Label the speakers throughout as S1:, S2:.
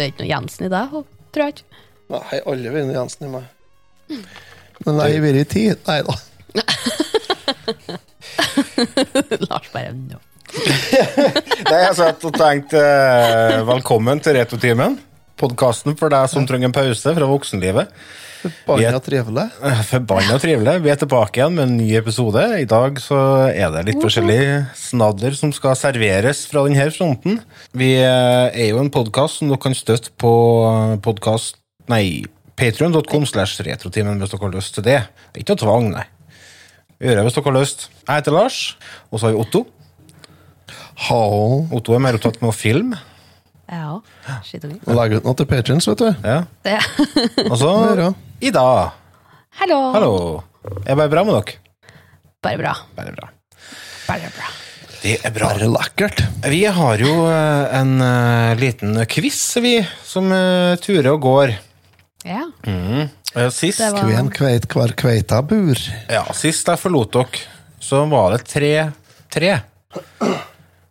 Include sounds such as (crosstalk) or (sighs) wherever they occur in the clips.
S1: Det er ikke noe Jensen i deg, tror jeg ikke.
S2: Nei, alle noe Jensen i meg. Men jeg har vært i tid. Nei da. (laughs)
S1: Lars bare no. (laughs)
S3: Nei, jeg satt og tenkte eh, velkommen til Retotimen. Podkasten for deg som trenger en pause fra voksenlivet.
S2: Forbanna trivelig.
S3: Eh, (laughs) Forbanna trivelig. Vi er tilbake igjen med en ny episode. I dag så er det litt forskjellig snadder som skal serveres fra denne fronten. Vi eh, er jo en podkast som dere kan støtte på podkast... Nei, patrion.com slash retrotimen hvis dere har lyst til det. Ikke noe tvang, nei. Gjør det hvis dere har lyst. Jeg heter Lars, og så har vi Otto.
S2: Hallo.
S3: Otto er mer opptatt med å filme.
S1: Ja. Skitt
S2: og legge ut noe til patrions, vet du.
S3: Ja.
S1: Det.
S3: Og så. Ida.
S1: Hallo.
S3: Hallo. Er det bare bra med dere?
S1: Bare bra.
S3: Bare bra.
S1: Bare bra.
S3: Det er bra.
S2: Bare lekkert.
S3: Vi har jo eh, en uh, liten quiz, vi, som uh, turer og går.
S1: Ja.
S3: Mm. Sist,
S1: var-
S2: Kven kveit hver kveita bur.
S3: ja, sist jeg forlot dere, så var det tre. tre.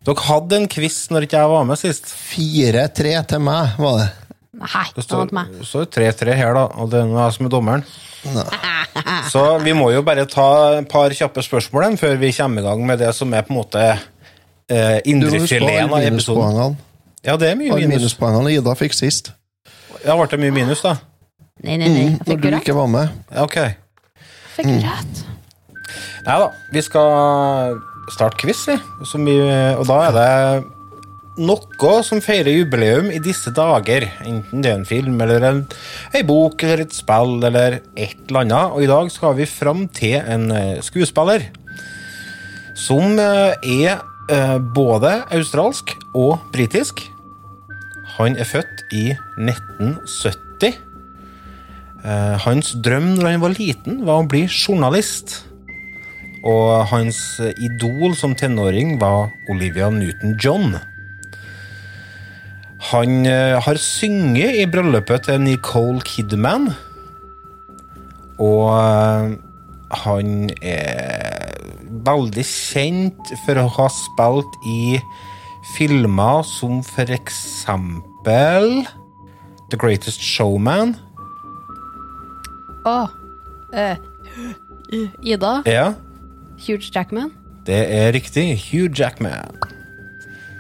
S3: Dere hadde en quiz når ikke jeg var med sist.
S2: 4-3 til meg, var det.
S1: Nei,
S3: Det står
S1: meg.
S3: står 3-3 her, da, og det er noe som er dommeren. Så vi må jo bare ta et par kjappe spørsmål før vi kommer i gang med det som er på en måte eh,
S2: Du
S3: indrefileten av episoden. Ja, det er mye minus.
S2: minuspoengene Ida fikk sist.
S3: Ja, ble det mye minus, da?
S1: Nei, nei, nei. Jeg
S2: Når
S1: fikk
S2: du
S1: jo rett.
S2: ikke var med.
S3: Ja, Ok.
S1: Fikk mm. rett.
S3: Nei da, vi skal starte quiz, vi. Og da er det noe som feirer jubileum i disse dager. Enten det er en film, eller en, en bok, eller et spill, eller et eller annet. Og i dag skal vi fram til en eh, skuespiller som eh, er eh, både australsk og britisk. Han er født i 1970. Eh, Hans drøm når han var liten, var å bli journalist. Og hans idol som tenåring var Olivia Newton-John. Han eh, har synget i bryllupet til Nicole Kidman. Og eh, han er veldig kjent for å ha spilt i filmer som for eksempel The Greatest Showman.
S1: Å. eh, Ida.
S3: Ja,
S1: Huge Jackman.
S3: det er riktig. Hugh Jackman.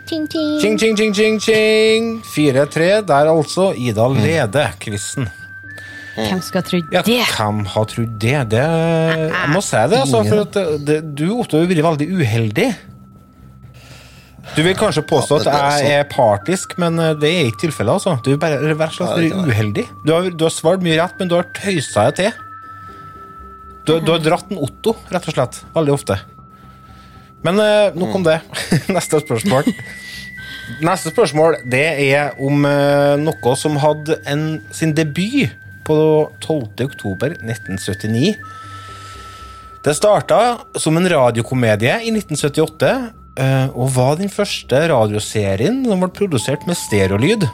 S1: Ting, ting.
S3: Ching, ching, ching, ching, ching. 4-3 der altså. Ida leder quizen.
S1: Hvem skal tro
S3: Ja,
S1: det?
S3: hvem har trodd det? det? Jeg må si det, altså. For at det, du, Otto, har vært veldig uheldig. Du vil kanskje påstå at
S2: men det er
S3: jeg er partisk, men eh, det er ikke tilfellet. altså. Du er bare rett slett
S2: Ja, jeg.
S3: uheldig. Du har, du har svart mye rett, men du har tøysa deg til. Du, du har dratt en Otto, rett og slett. Veldig ofte. Men uh, nok om det. (laughs) Neste spørsmål. Neste spørsmål det er om uh, noe som hadde en, sin debut på 12. oktober 1979. Det starta som en radiokomedie i 1978, uh, og var den første radioserien som ble produsert med stereolyd.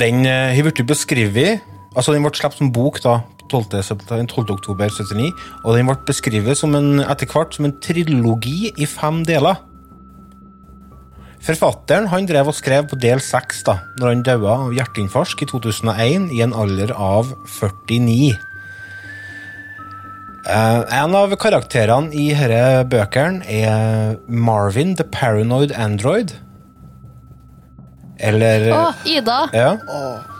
S3: Den eh, har blitt beskrevet Altså, den ble sluppet som bok da 12. september- 12. oktober 79, og den ble beskrevet etter hvert som en trilogi i fem deler. Forfatteren han drev og skrev på del 6 da, når han døde av hjerteinfarkt i 2001 i en alder av 49. Eh, en av karakterene i disse bøkene er Marvin the Paranoid Android. Eller
S1: Å, Ida.
S3: Ja.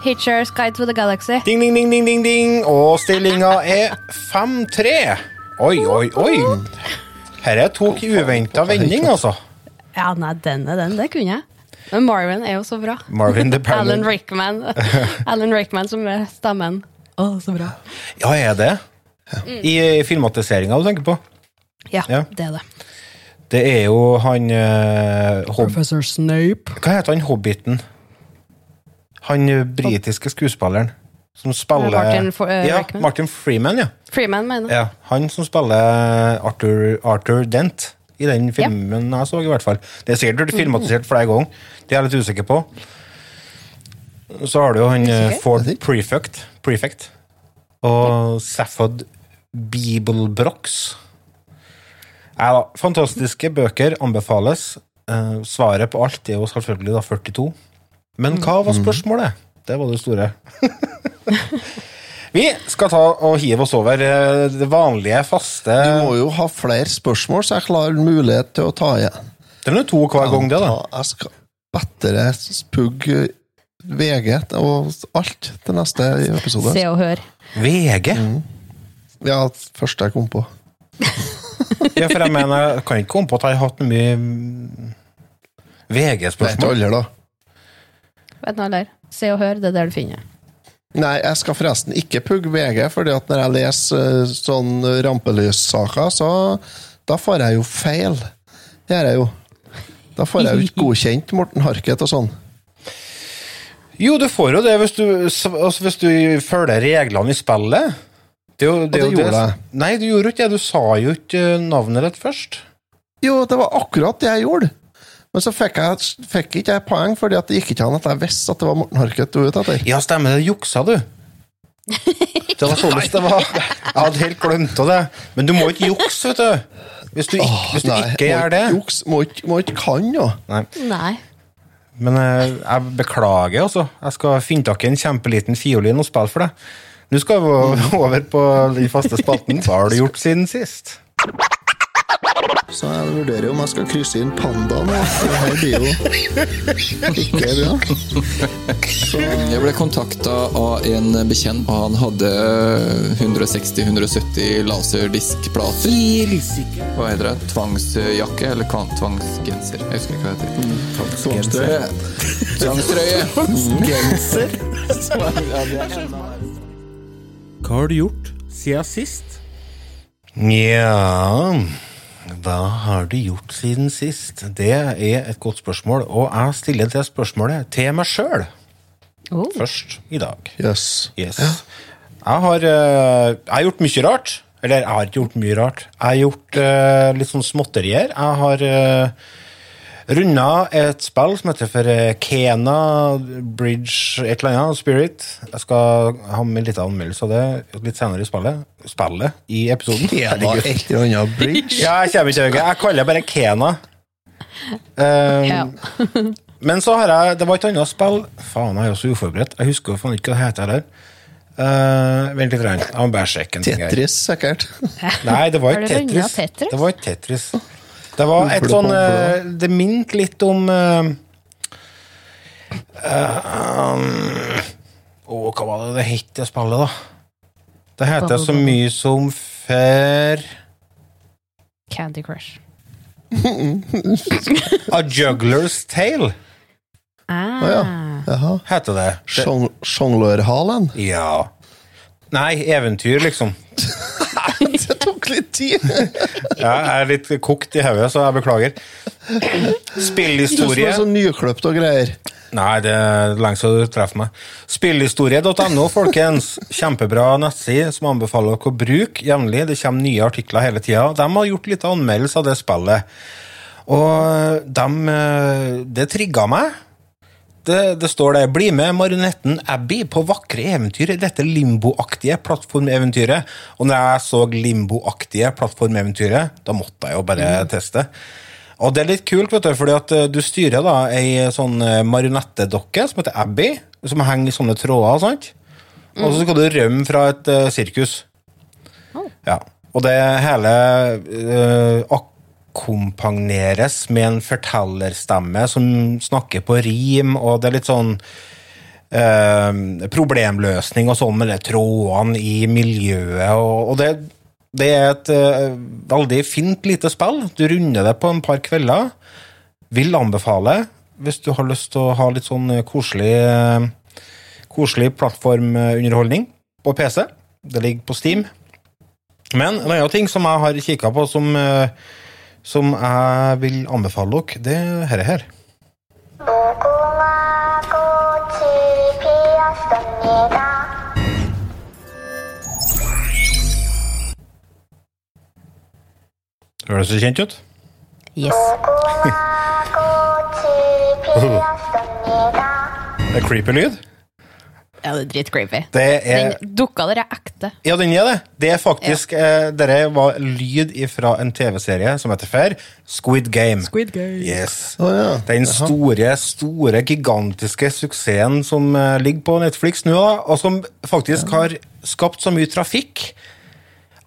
S1: Hitchers Guide to the Galaxy.
S3: Ding, ding, ding, ding, ding, ding. Og stillinga er 5-3. Oi, oi, oi. Dette tok uventa vending, altså.
S1: Ja, nei, den er den. Det kunne jeg. Men Marvin er jo så bra.
S3: Marvin the (laughs)
S1: Alan Rickman (laughs) Alan Rickman som er stemmen. Å, så bra.
S3: Ja, er det? I filmatiseringa du tenker på?
S1: Ja,
S3: Ja.
S1: det er det.
S3: Det er jo han uh,
S1: Professor Snape.
S3: Hva heter han hobbiten? Han eh, britiske skuespilleren som spiller
S1: Martin eh,
S3: ja, Martin Freeman, ja.
S1: Freeman, mener
S3: ja. Han som spiller Arthur, Arthur Dent i den filmen jeg så, i hvert fall. Det er sikkert blitt filmatisert flere ganger. Det er jeg litt usikker på. Så har du jo han Ford Prefect, Prefect og Safford Bibelbrox. Ja, da, fantastiske bøker anbefales. Eh, svaret på alt er jo selvfølgelig da 42. Men hva var spørsmålet? Det var det store. (laughs) Vi skal ta og hive oss over eh, det vanlige, faste
S2: Du må jo ha flere spørsmål, så jeg klarer mulighet til å ta igjen.
S3: Det er nå to hver gang, det, da.
S2: Jeg skal bedre pugge VG og alt til neste episode.
S1: Se og hør.
S3: VG?
S2: Ja, første jeg kom på.
S3: Ja, for jeg mener, jeg kan ikke komme på at jeg har hatt mye VG-spørsmål.
S2: alle, da.
S1: Vet du hva, der? Se og hør, det er der du finner.
S2: Nei, jeg skal forresten ikke pugge VG, fordi at når jeg leser eh, sånn rampelyssaker, så da får jeg jo feil. Det gjør jeg jo. Da får jeg jo ikke (laughs) godkjent Morten Harket og sånn.
S3: Jo, du får jo det hvis du, altså, hvis du følger reglene i spillet. Det, jo- det, er
S2: det
S3: jo
S2: gjorde jeg.
S3: Nei, du gjorde ikke det. Du sa jo ikke eh, navnet ditt først.
S2: Jo, det var akkurat det jeg gjorde. Men så fikk, jeg, fikk ikke jeg poeng, fordi at det gikk ikke an at jeg visste at det var Morten Harket du var ute etter.
S3: Ja, stemmer det. Juksa, du. Det var sånn (laughs) det var. Jeg hadde helt glemt av det. Men du må ikke jukse, vet du. Hvis du, ikke, hvis du
S2: Nei,
S3: ikke gjør det.
S2: Juks, må, ikke, må ikke kan, jo.
S3: Nei.
S1: Nei.
S3: Men jeg, jeg beklager, altså. Jeg skal finne tak i en kjempeliten fiolin og spille for deg. Nå skal vi (laughs) over på den faste spalten. Hva har du gjort siden sist?
S2: Så jeg vurderer om jeg skal krysse inn panda nå. Det her blir jo ikke bra. Så
S4: Jeg ble kontakta av en bekjent, og han hadde 160-170 laserdiskplater. Hva heter det? Tvangsjakke eller tvangsgenser? Jeg husker ikke hva det heter.
S2: tvangstrøye.
S4: Tvangstrøye.
S2: Genser.
S3: Hva har du gjort siden sist? Nja Hva har du gjort siden sist? Det er et godt spørsmål, og jeg stiller det spørsmålet til meg sjøl
S1: Oh.
S3: først i dag.
S2: Yes.
S3: Yes. Jeg har, eh, jeg har gjort mye rart. Eller, jeg har ikke gjort mye rart. Jeg har gjort uh, litt sånn småtterier. Jeg har uh, runda et spill som heter for eh, Kena Bridge et eller annet, Spirit. Jeg skal ha med litt anmeldelse av det litt senere i spillet. Spillet i episoden.
S2: Kena var et eller annet bridge.
S3: Ja, jeg kommer ikke til det. Jeg kaller det bare Kena. Um,
S1: Ja. (laughs)
S3: men så har jeg Det var et annet spill Faen, jeg er også uforberedt. Jeg husker faen ikke hva det heter heller. Uh, vent litt, jeg må bare sjekke en ting her.
S2: Tetris, sikkert.
S3: Nei, det var ikke. Tetris? Det var ikke Tetris. Det var et sånn eh, Det minte litt om eh, um, oh, hva var det det het, det spillet, da? Det heter så mye som for
S1: Candy Crush.
S3: A Juggler's Tale,
S1: Ah.
S2: Ja. Jaha.
S3: heter det. det
S2: Sjong- Sjonglørhalen.
S3: ja. Nei, eventyr, liksom. (laughs)
S2: Litt tid.
S3: Ja, jeg er litt kokt i hodet, så jeg beklager.
S2: Du som
S3: Spillhistorie
S2: er så nykløpt og greier.
S3: Nei, det er lenge siden du treffer meg. Spillhistorie.no, folkens. Kjempebra nettside som anbefaler dere å bruke jevnlig. Det kommer nye artikler hele tida. De har gjort litt anmeldelse av det spillet. Og de, eh, det trigga meg. Det, det står det 'Bli med marionetten Abby på vakre eventyr i dette limboaktige plattformeventyret'. Og når jeg så limboaktige plattformeventyret, da måtte jeg jo bare teste. Og det er litt kult, vet du, fordi at eh, du styrer da ei sånn eh, marionettedokke som heter Abby, som henger i sånne tråder, sant? Og så skal du rømme fra et uh, sirkus. Ja. Og det hele uh, akkompagneres med en fortellerstemme som snakker på rim, og det er litt sånn eh, problemløsning og sånn med de trådene i miljøet, og, det, det er et eh, veldig fint lite spill. Du runder det på en par kvelder. Vil anbefale, hvis du har lyst til å ha litt sånn koselig, eh, koselig plattformunderholdning på PC. Det ligger på Steam. Men en annen ting som jeg har kikka på, som, som jeg vil anbefale dere, det er dette her. Høres det kjent ut?
S1: Yes. (laughs)
S3: det er creepy lyd.
S1: Ja, det er dritcreepy.
S3: Det
S1: Den dukka der er ekte.
S3: Ja, den er det. Det er faktisk eh, Dere var lyd fra en TV-serie som heter Fair. Squid Game.
S1: Squid Game.
S3: Yes.
S2: Oh, ja.
S3: Den store, store, gigantiske suksessen som eh, ligger på Netflix nå, da, og som faktisk har skapt så mye trafikk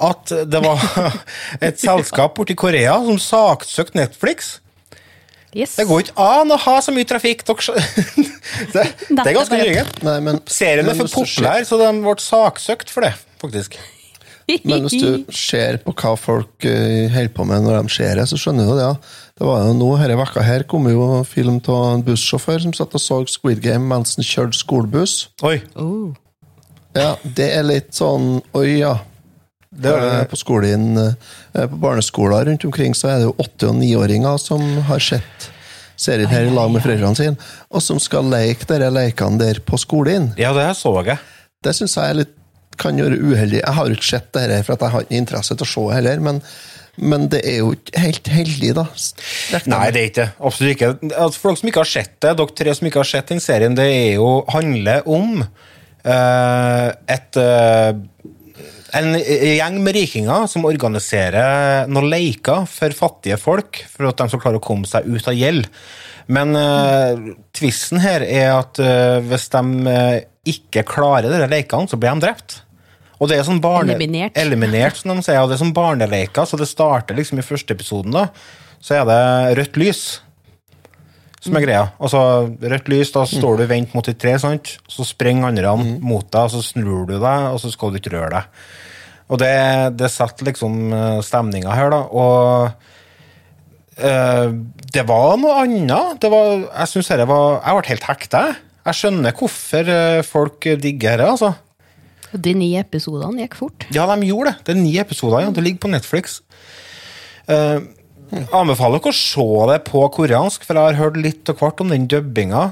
S3: at det var (laughs) et selskap borti Korea som saksøkte Netflix.
S1: Yes.
S3: Det går ikke an å ha så mye trafikk. (laughs) Det, det er ganske
S2: men,
S3: Serien er for populær, så de ble saksøkt for det, faktisk.
S2: Men hvis du ser på hva folk eh, holder på med når de ser det, så skjønner du det. ja. Det var jo nå, Denne vekka her kom jo film av en bussjåfør som satt og så Squid Game mens han kjørte skolebuss.
S3: Oi.
S1: Oh.
S2: Ja, Det er litt sånn Oi, ja.
S3: Det er,
S2: Eh, På skolen, eh, på barneskoler rundt omkring så er det jo åtte- og niåringer som har sett serien her i lag med foreldrene sine, og som skal leke dere lekene der på skolen.
S3: ja, det så jeg.
S2: Det syns jeg er litt, kan gjøre uheldig. Jeg har jo ikke sett det her, for at jeg har ikke interesse til å se heller, men, men det er jo ikke helt heldig, da. Rekner
S3: Nei, det er ikke. Absolutt ikke. Altså, for dere som ikke har sett det, dere tre som ikke har sett den serien, det er jo, handler om uh, et eh, en gjeng med rikinger som organiserer noen leker for fattige folk, for at de skal klare å komme seg ut av gjeld. Men uh, tvisten her er at uh, hvis de eh, ikke klarer disse lekene, så blir de drept. Og det er sånn barne...
S1: Eliminert.
S3: Eliminert, som de sier. Og det er sånn barneleker, så det starter liksom i første episoden, da. Så er det rødt lys som er greia. Altså, rødt lys, da står du vent mot et tre, sant? så sprenger andre mot deg, og så snur du deg, og så skal du ikke røre deg. Og det, det setter liksom eh, stemninga her, da. Og øh, det var noe annet. Det var, jeg synes dette var Jeg ble helt hekta. jeg. Jeg skjønner hvorfor eh, folk digger dette, altså.
S1: De ni episodene gikk fort.
S3: Ja, de gjorde det. Det er ni episoder, ja. Det ligger på Netflix. Uh, anbefaler dere å se det på koreansk, for jeg har hørt litt og hvert om den dubbinga.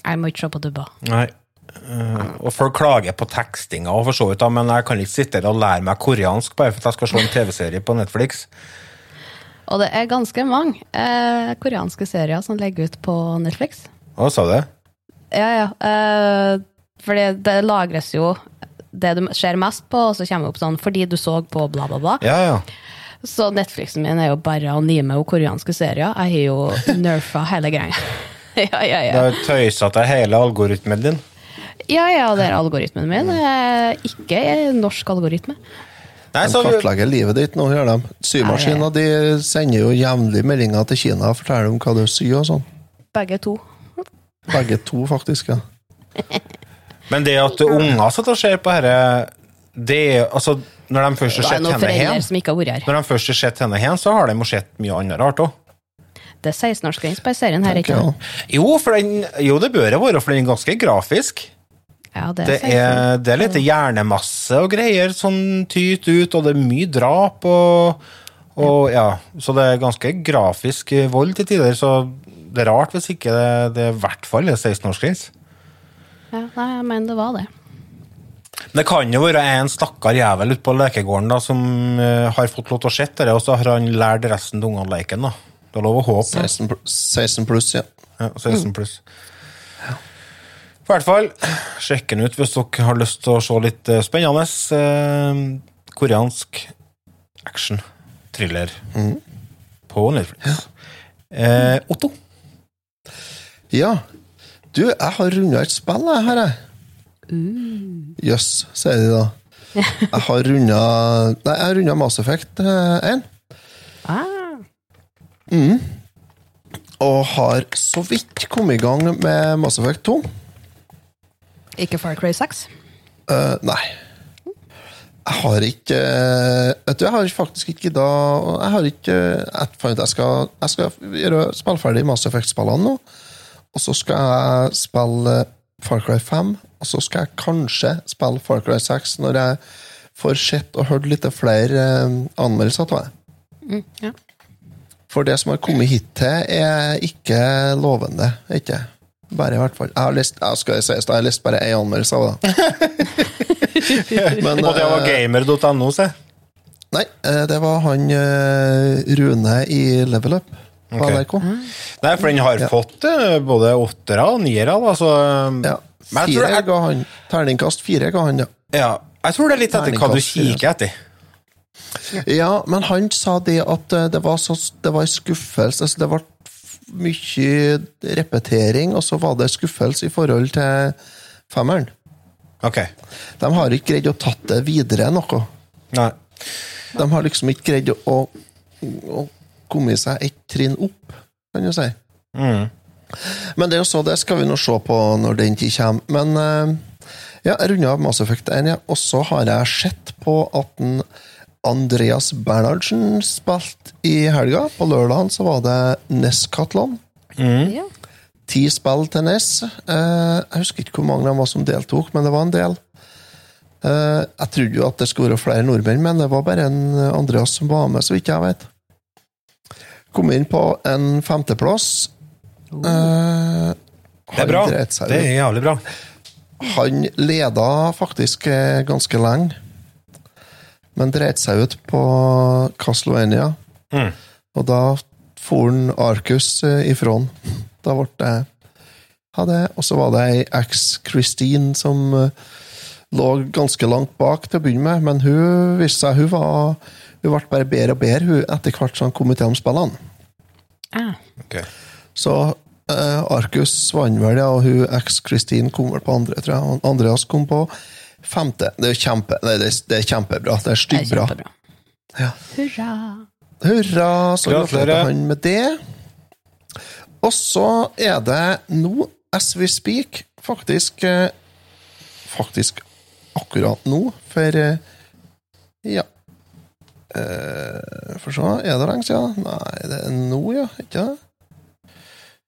S1: Jeg må ikke se på dubba.
S3: Nei. Eh, og folk klager på tekstinga, og for så vidt, men jeg kan ikke sitte og lære meg koreansk bare for at jeg skal se en TV-serie på Netflix.
S1: Og det er ganske mange eh, koreanske serier som legger ut på Netflix.
S3: Hva sa du?
S1: Ja, ja. Eh, fordi det lagres jo det du ser mest på, og så kommer det opp sånn 'fordi du så på bla, bla, bla'.
S3: Ja, ja.
S1: Så Netflixen min er jo bare anime og koreanske serier. Jeg har jo nerfa hele greia. (laughs) ja, ja, ja.
S3: Du har tøysa til hele algoritmen din.
S1: Ja, ja, det er algoritmen min. Ikke norsk algoritme.
S3: Nei,
S2: De
S3: så,
S2: kartlegger livet ditt nå, gjør de. Symaskiner de sender jo jevnlig meldinger til Kina og forteller om hva du syr og sånn.
S1: Begge to.
S2: Begge to, faktisk. ja. (laughs)
S3: men det at unger sitter og ser på dette det er, altså, Når de først har
S1: Det
S3: sett henne hen,
S1: som ikke har her.
S3: når de først har sett henne hen, så har de jo sett mye annet rart òg.
S1: Det er 16-årsgrense på serien her, ikke sant?
S3: Jo, jo, det bør det være, for den er ganske grafisk.
S1: Ja, det
S3: Det
S1: er 16.
S3: er, det er litt hjernemasse og greier sånn tyt ut, og det er mye drap og, og ja, Så det er ganske grafisk vold til tider, så det er rart hvis ikke det, det er i hvert fall er 16-årsgrense.
S1: Ja, nei, jeg mener det var det.
S3: Det kan jo være en stakkar jævel ute på lekegården da, som eh, har fått lov til å se det, og så har han lært resten av ungene leken. da. Det er lov å håpe.
S2: 16 pl- 16 pluss, ja.
S3: Ja, 16 pluss. I hvert fall, sjekk den ut hvis dere har lyst til å se litt eh, spennende eh, koreansk action, thriller på Netflix. Eh, Otto.
S2: Ja. Du, jeg har runda et spill, jeg, her, jeg. Jøss, sier de da. (laughs) Jeg har runda Nei, jeg har runda Mass Effect eh, 1.
S1: Ah,
S2: Og har så vidt kommet i gang med Mass Effect 2.
S1: ikke Far Cry 6.
S2: Uh, nei. Jeg har ikke eh, Vet du, jeg har faktisk ikke da Jeg har ikke Jeg fant ut jeg skal, jeg skal gjøre spillferdig Mass Effect-spillene nå. Og så skal jeg spille Far Cry 5. Og så skal jeg kanskje spille Far Cry 6 når jeg får sett og hørt litt flere eh, anmeldelser av det.
S1: Mm, ja.
S2: For det som har kommet hit til, er ikke lovende. Ikke bare, i hvert fall. Jeg har lest, jeg skal si, jeg har lest bare én anmeldelse av det. (laughs) Men,
S3: Og det var
S2: eh,
S3: gamer.no, se.
S2: Nei, eh, det var han eh, Rune i Level Up på
S3: Ok.
S2: NRK.
S3: Nei, for den har
S2: Ja.
S3: fått både åttere og niere, Altså. så
S2: Ja, fire
S3: jeg-
S2: ga han. Terningkast fire ga han, ja.
S3: Ja, Jeg tror det er litt etter hva du kikker etter.
S2: Ja, men han sa det at det var, så, det var en skuffelse. Altså det ble mye repetering, og så var det skuffelse i forhold til femmeren.
S3: Ok.
S2: De har ikke greid å tatt det videre noe.
S3: Nei.
S2: De har liksom ikke greid å, å komme seg et trinn opp, kan du si.
S3: Mm.
S2: Men det er jo så, det skal vi nå se på når den tid kommer. Men eh, ja, jeg runder av Mass Effect 1, ja. og så har jeg sett på at den Andreas Bernhardsen spilte i helga. På lørdagen så var det Ness-Katlan.
S1: Ja.
S2: Ti spill til Ness. Eh, jeg husker ikke hvor mange de var som deltok, men det var en del. Eh, jeg trodde jo at det skulle være flere nordmenn, men det var bare en Andreas som var med, så vidt jeg vet. Kom inn på en femteplass. Eh,
S3: Det er bra. Det er jævlig bra.
S2: Han leda faktisk eh, ganske lenge, men dreit seg ut på Castlevania.
S3: Mm.
S2: Og da for han Arcus eh, ifra han. Da ble det ha det. Og så var det ei eks-Christine som eh, lå ganske langt bak til å begynne med, men hun viste seg hun var hun ble bare bedre og bedre hun, etter hvert som han kom til de spillene.
S1: Ah.
S3: Okay.
S2: Så eh, Arcus vant vel, ja, og hun eks-Christine kom vel på andre, tror jeg. Andreas kom på femte. Det er, kjempe, nei, det er, det er kjempebra. Det er styggbra. Ja.
S1: Hurra!
S2: Hurra! Så
S3: Gratulerer.
S2: han med det. Og så er det nå, as we speak, faktisk eh, Faktisk akkurat nå, for eh, Ja. For så er det lenge siden? Nei, det er nå, ja. Ikke det?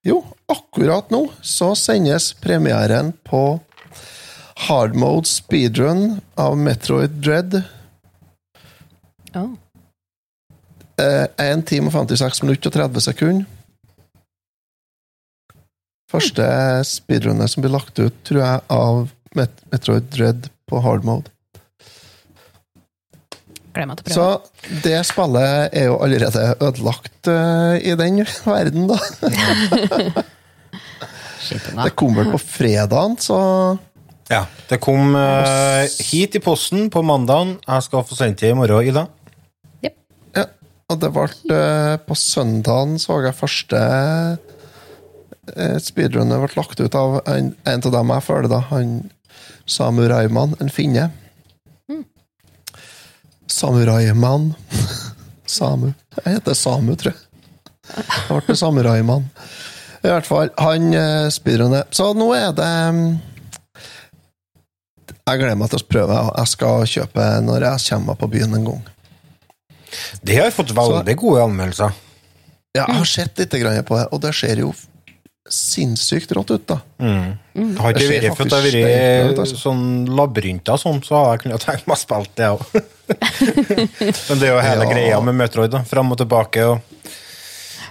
S2: Jo, akkurat nå så sendes premieren på Hard Mode Speedrun av Metroid Dread.
S1: Oh.
S2: Eh, 1 time og 56 minutter og 30 sekunder. Første speedrunner som blir lagt ut, tror jeg, av Met Metroid Dread på hard mode. Så det spillet er jo allerede ødelagt uh, i den verden, da. (laughs) Det kommer vel på fredagen, så
S3: Ja. Det kom uh, hit i posten på mandagen. Jeg skal få sendt det i morgen, Ida.
S1: Yep.
S2: ja. Og det ble uh, På søndagen så jeg første uh, speedrunner ble lagt ut av en, en av dem jeg følger, da. Han Samu Raiman, en finne. Samuraimann. (laughs) Samu. Jeg heter Samu, tror jeg. Det ble Samuraimann. I hvert fall, han eh, speedrunner. Så nå er det mm, Jeg gleder meg til å prøve. Jeg skal kjøpe når jeg kommer meg på byen en gang.
S3: Det har fått veldig gode anmeldelser.
S2: Ja, jeg har sett litt på det, og det ser jo sinnssykt rått ut, da.
S3: Mm. Det har ikke vært for at det har vært
S2: altså.
S3: sånn labyrinter sånn, så hadde jeg kunnet tenkt meg å spille det òg. (laughs) Men det er jo hele
S2: Ja.
S3: greia med Metroid, da. Fram og tilbake og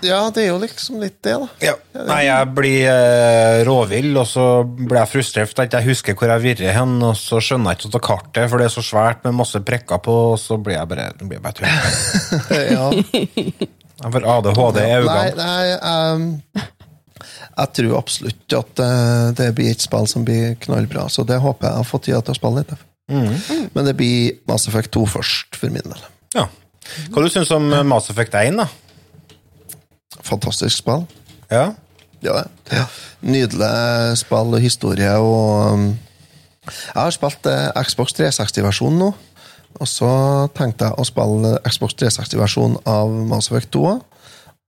S2: Ja, det er jo liksom litt det, da.
S3: ja. Nei, jeg blir eh, råvill, og så blir jeg frustrert for at jeg husker hvor jeg vært hen, og så skjønner jeg ikke av kartet, for det er så svært med masse prikker på, og så blir jeg bare, blir jeg bare trøtt. (laughs)
S2: Ja.
S3: Jeg får ADHD i
S2: Nei,
S3: øynene.
S2: nei ehm, jeg tror absolutt at eh, det blir et spill som blir knallbra, så det håper jeg har fått tid til å spille litt.
S3: Mm.
S2: Men det blir Mass Effect 2 først, for min del.
S3: Ja. Hva du syns om eh, Mass Effect 1, da?
S2: Fantastisk spill.
S3: Ja?
S2: Ja, ja. Nydelig spill og historie og um, Jeg har spilt eh, Xbox 360-versjonen nå. Og så tenkte jeg å spille Xbox 360-versjonen av Mass Effect 2.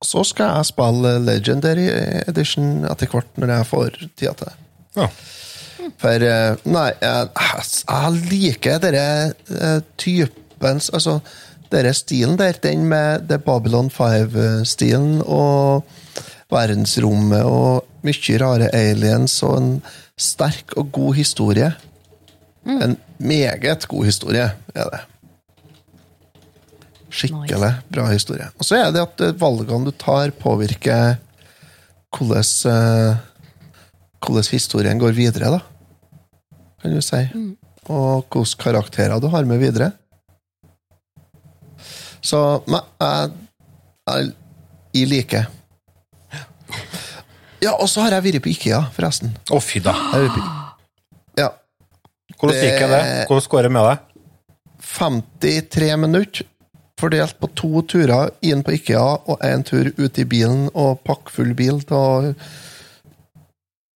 S2: Og så skal jeg spille Legendary Edition etter hvert når jeg får tida til det.
S3: ja.
S2: For eh, Nei, jeg, jeg liker denne eh, typens Altså, denne stilen der. Den med The Babylon 5-stilen og verdensrommet og mye rare aliens og en sterk og god historie. En meget god historie er det. Skikkelig bra historie. Og så er det at eh, valgene du tar, påvirker hvordan, eh, hvordan historien går videre, da. Kan du si. Og hvilke karakterer du har med videre. Så men, jeg, jeg, jeg liker. Ja, og så har jeg vært på Ikea, forresten.
S3: Å, fy da.
S2: Ja.
S3: Hvordan gikk det?
S2: Det-
S3: Hvordan går det med deg?
S2: 53 minutter fordelt på to turer inn på IKEA og én tur ut i bilen og pakkfull bil av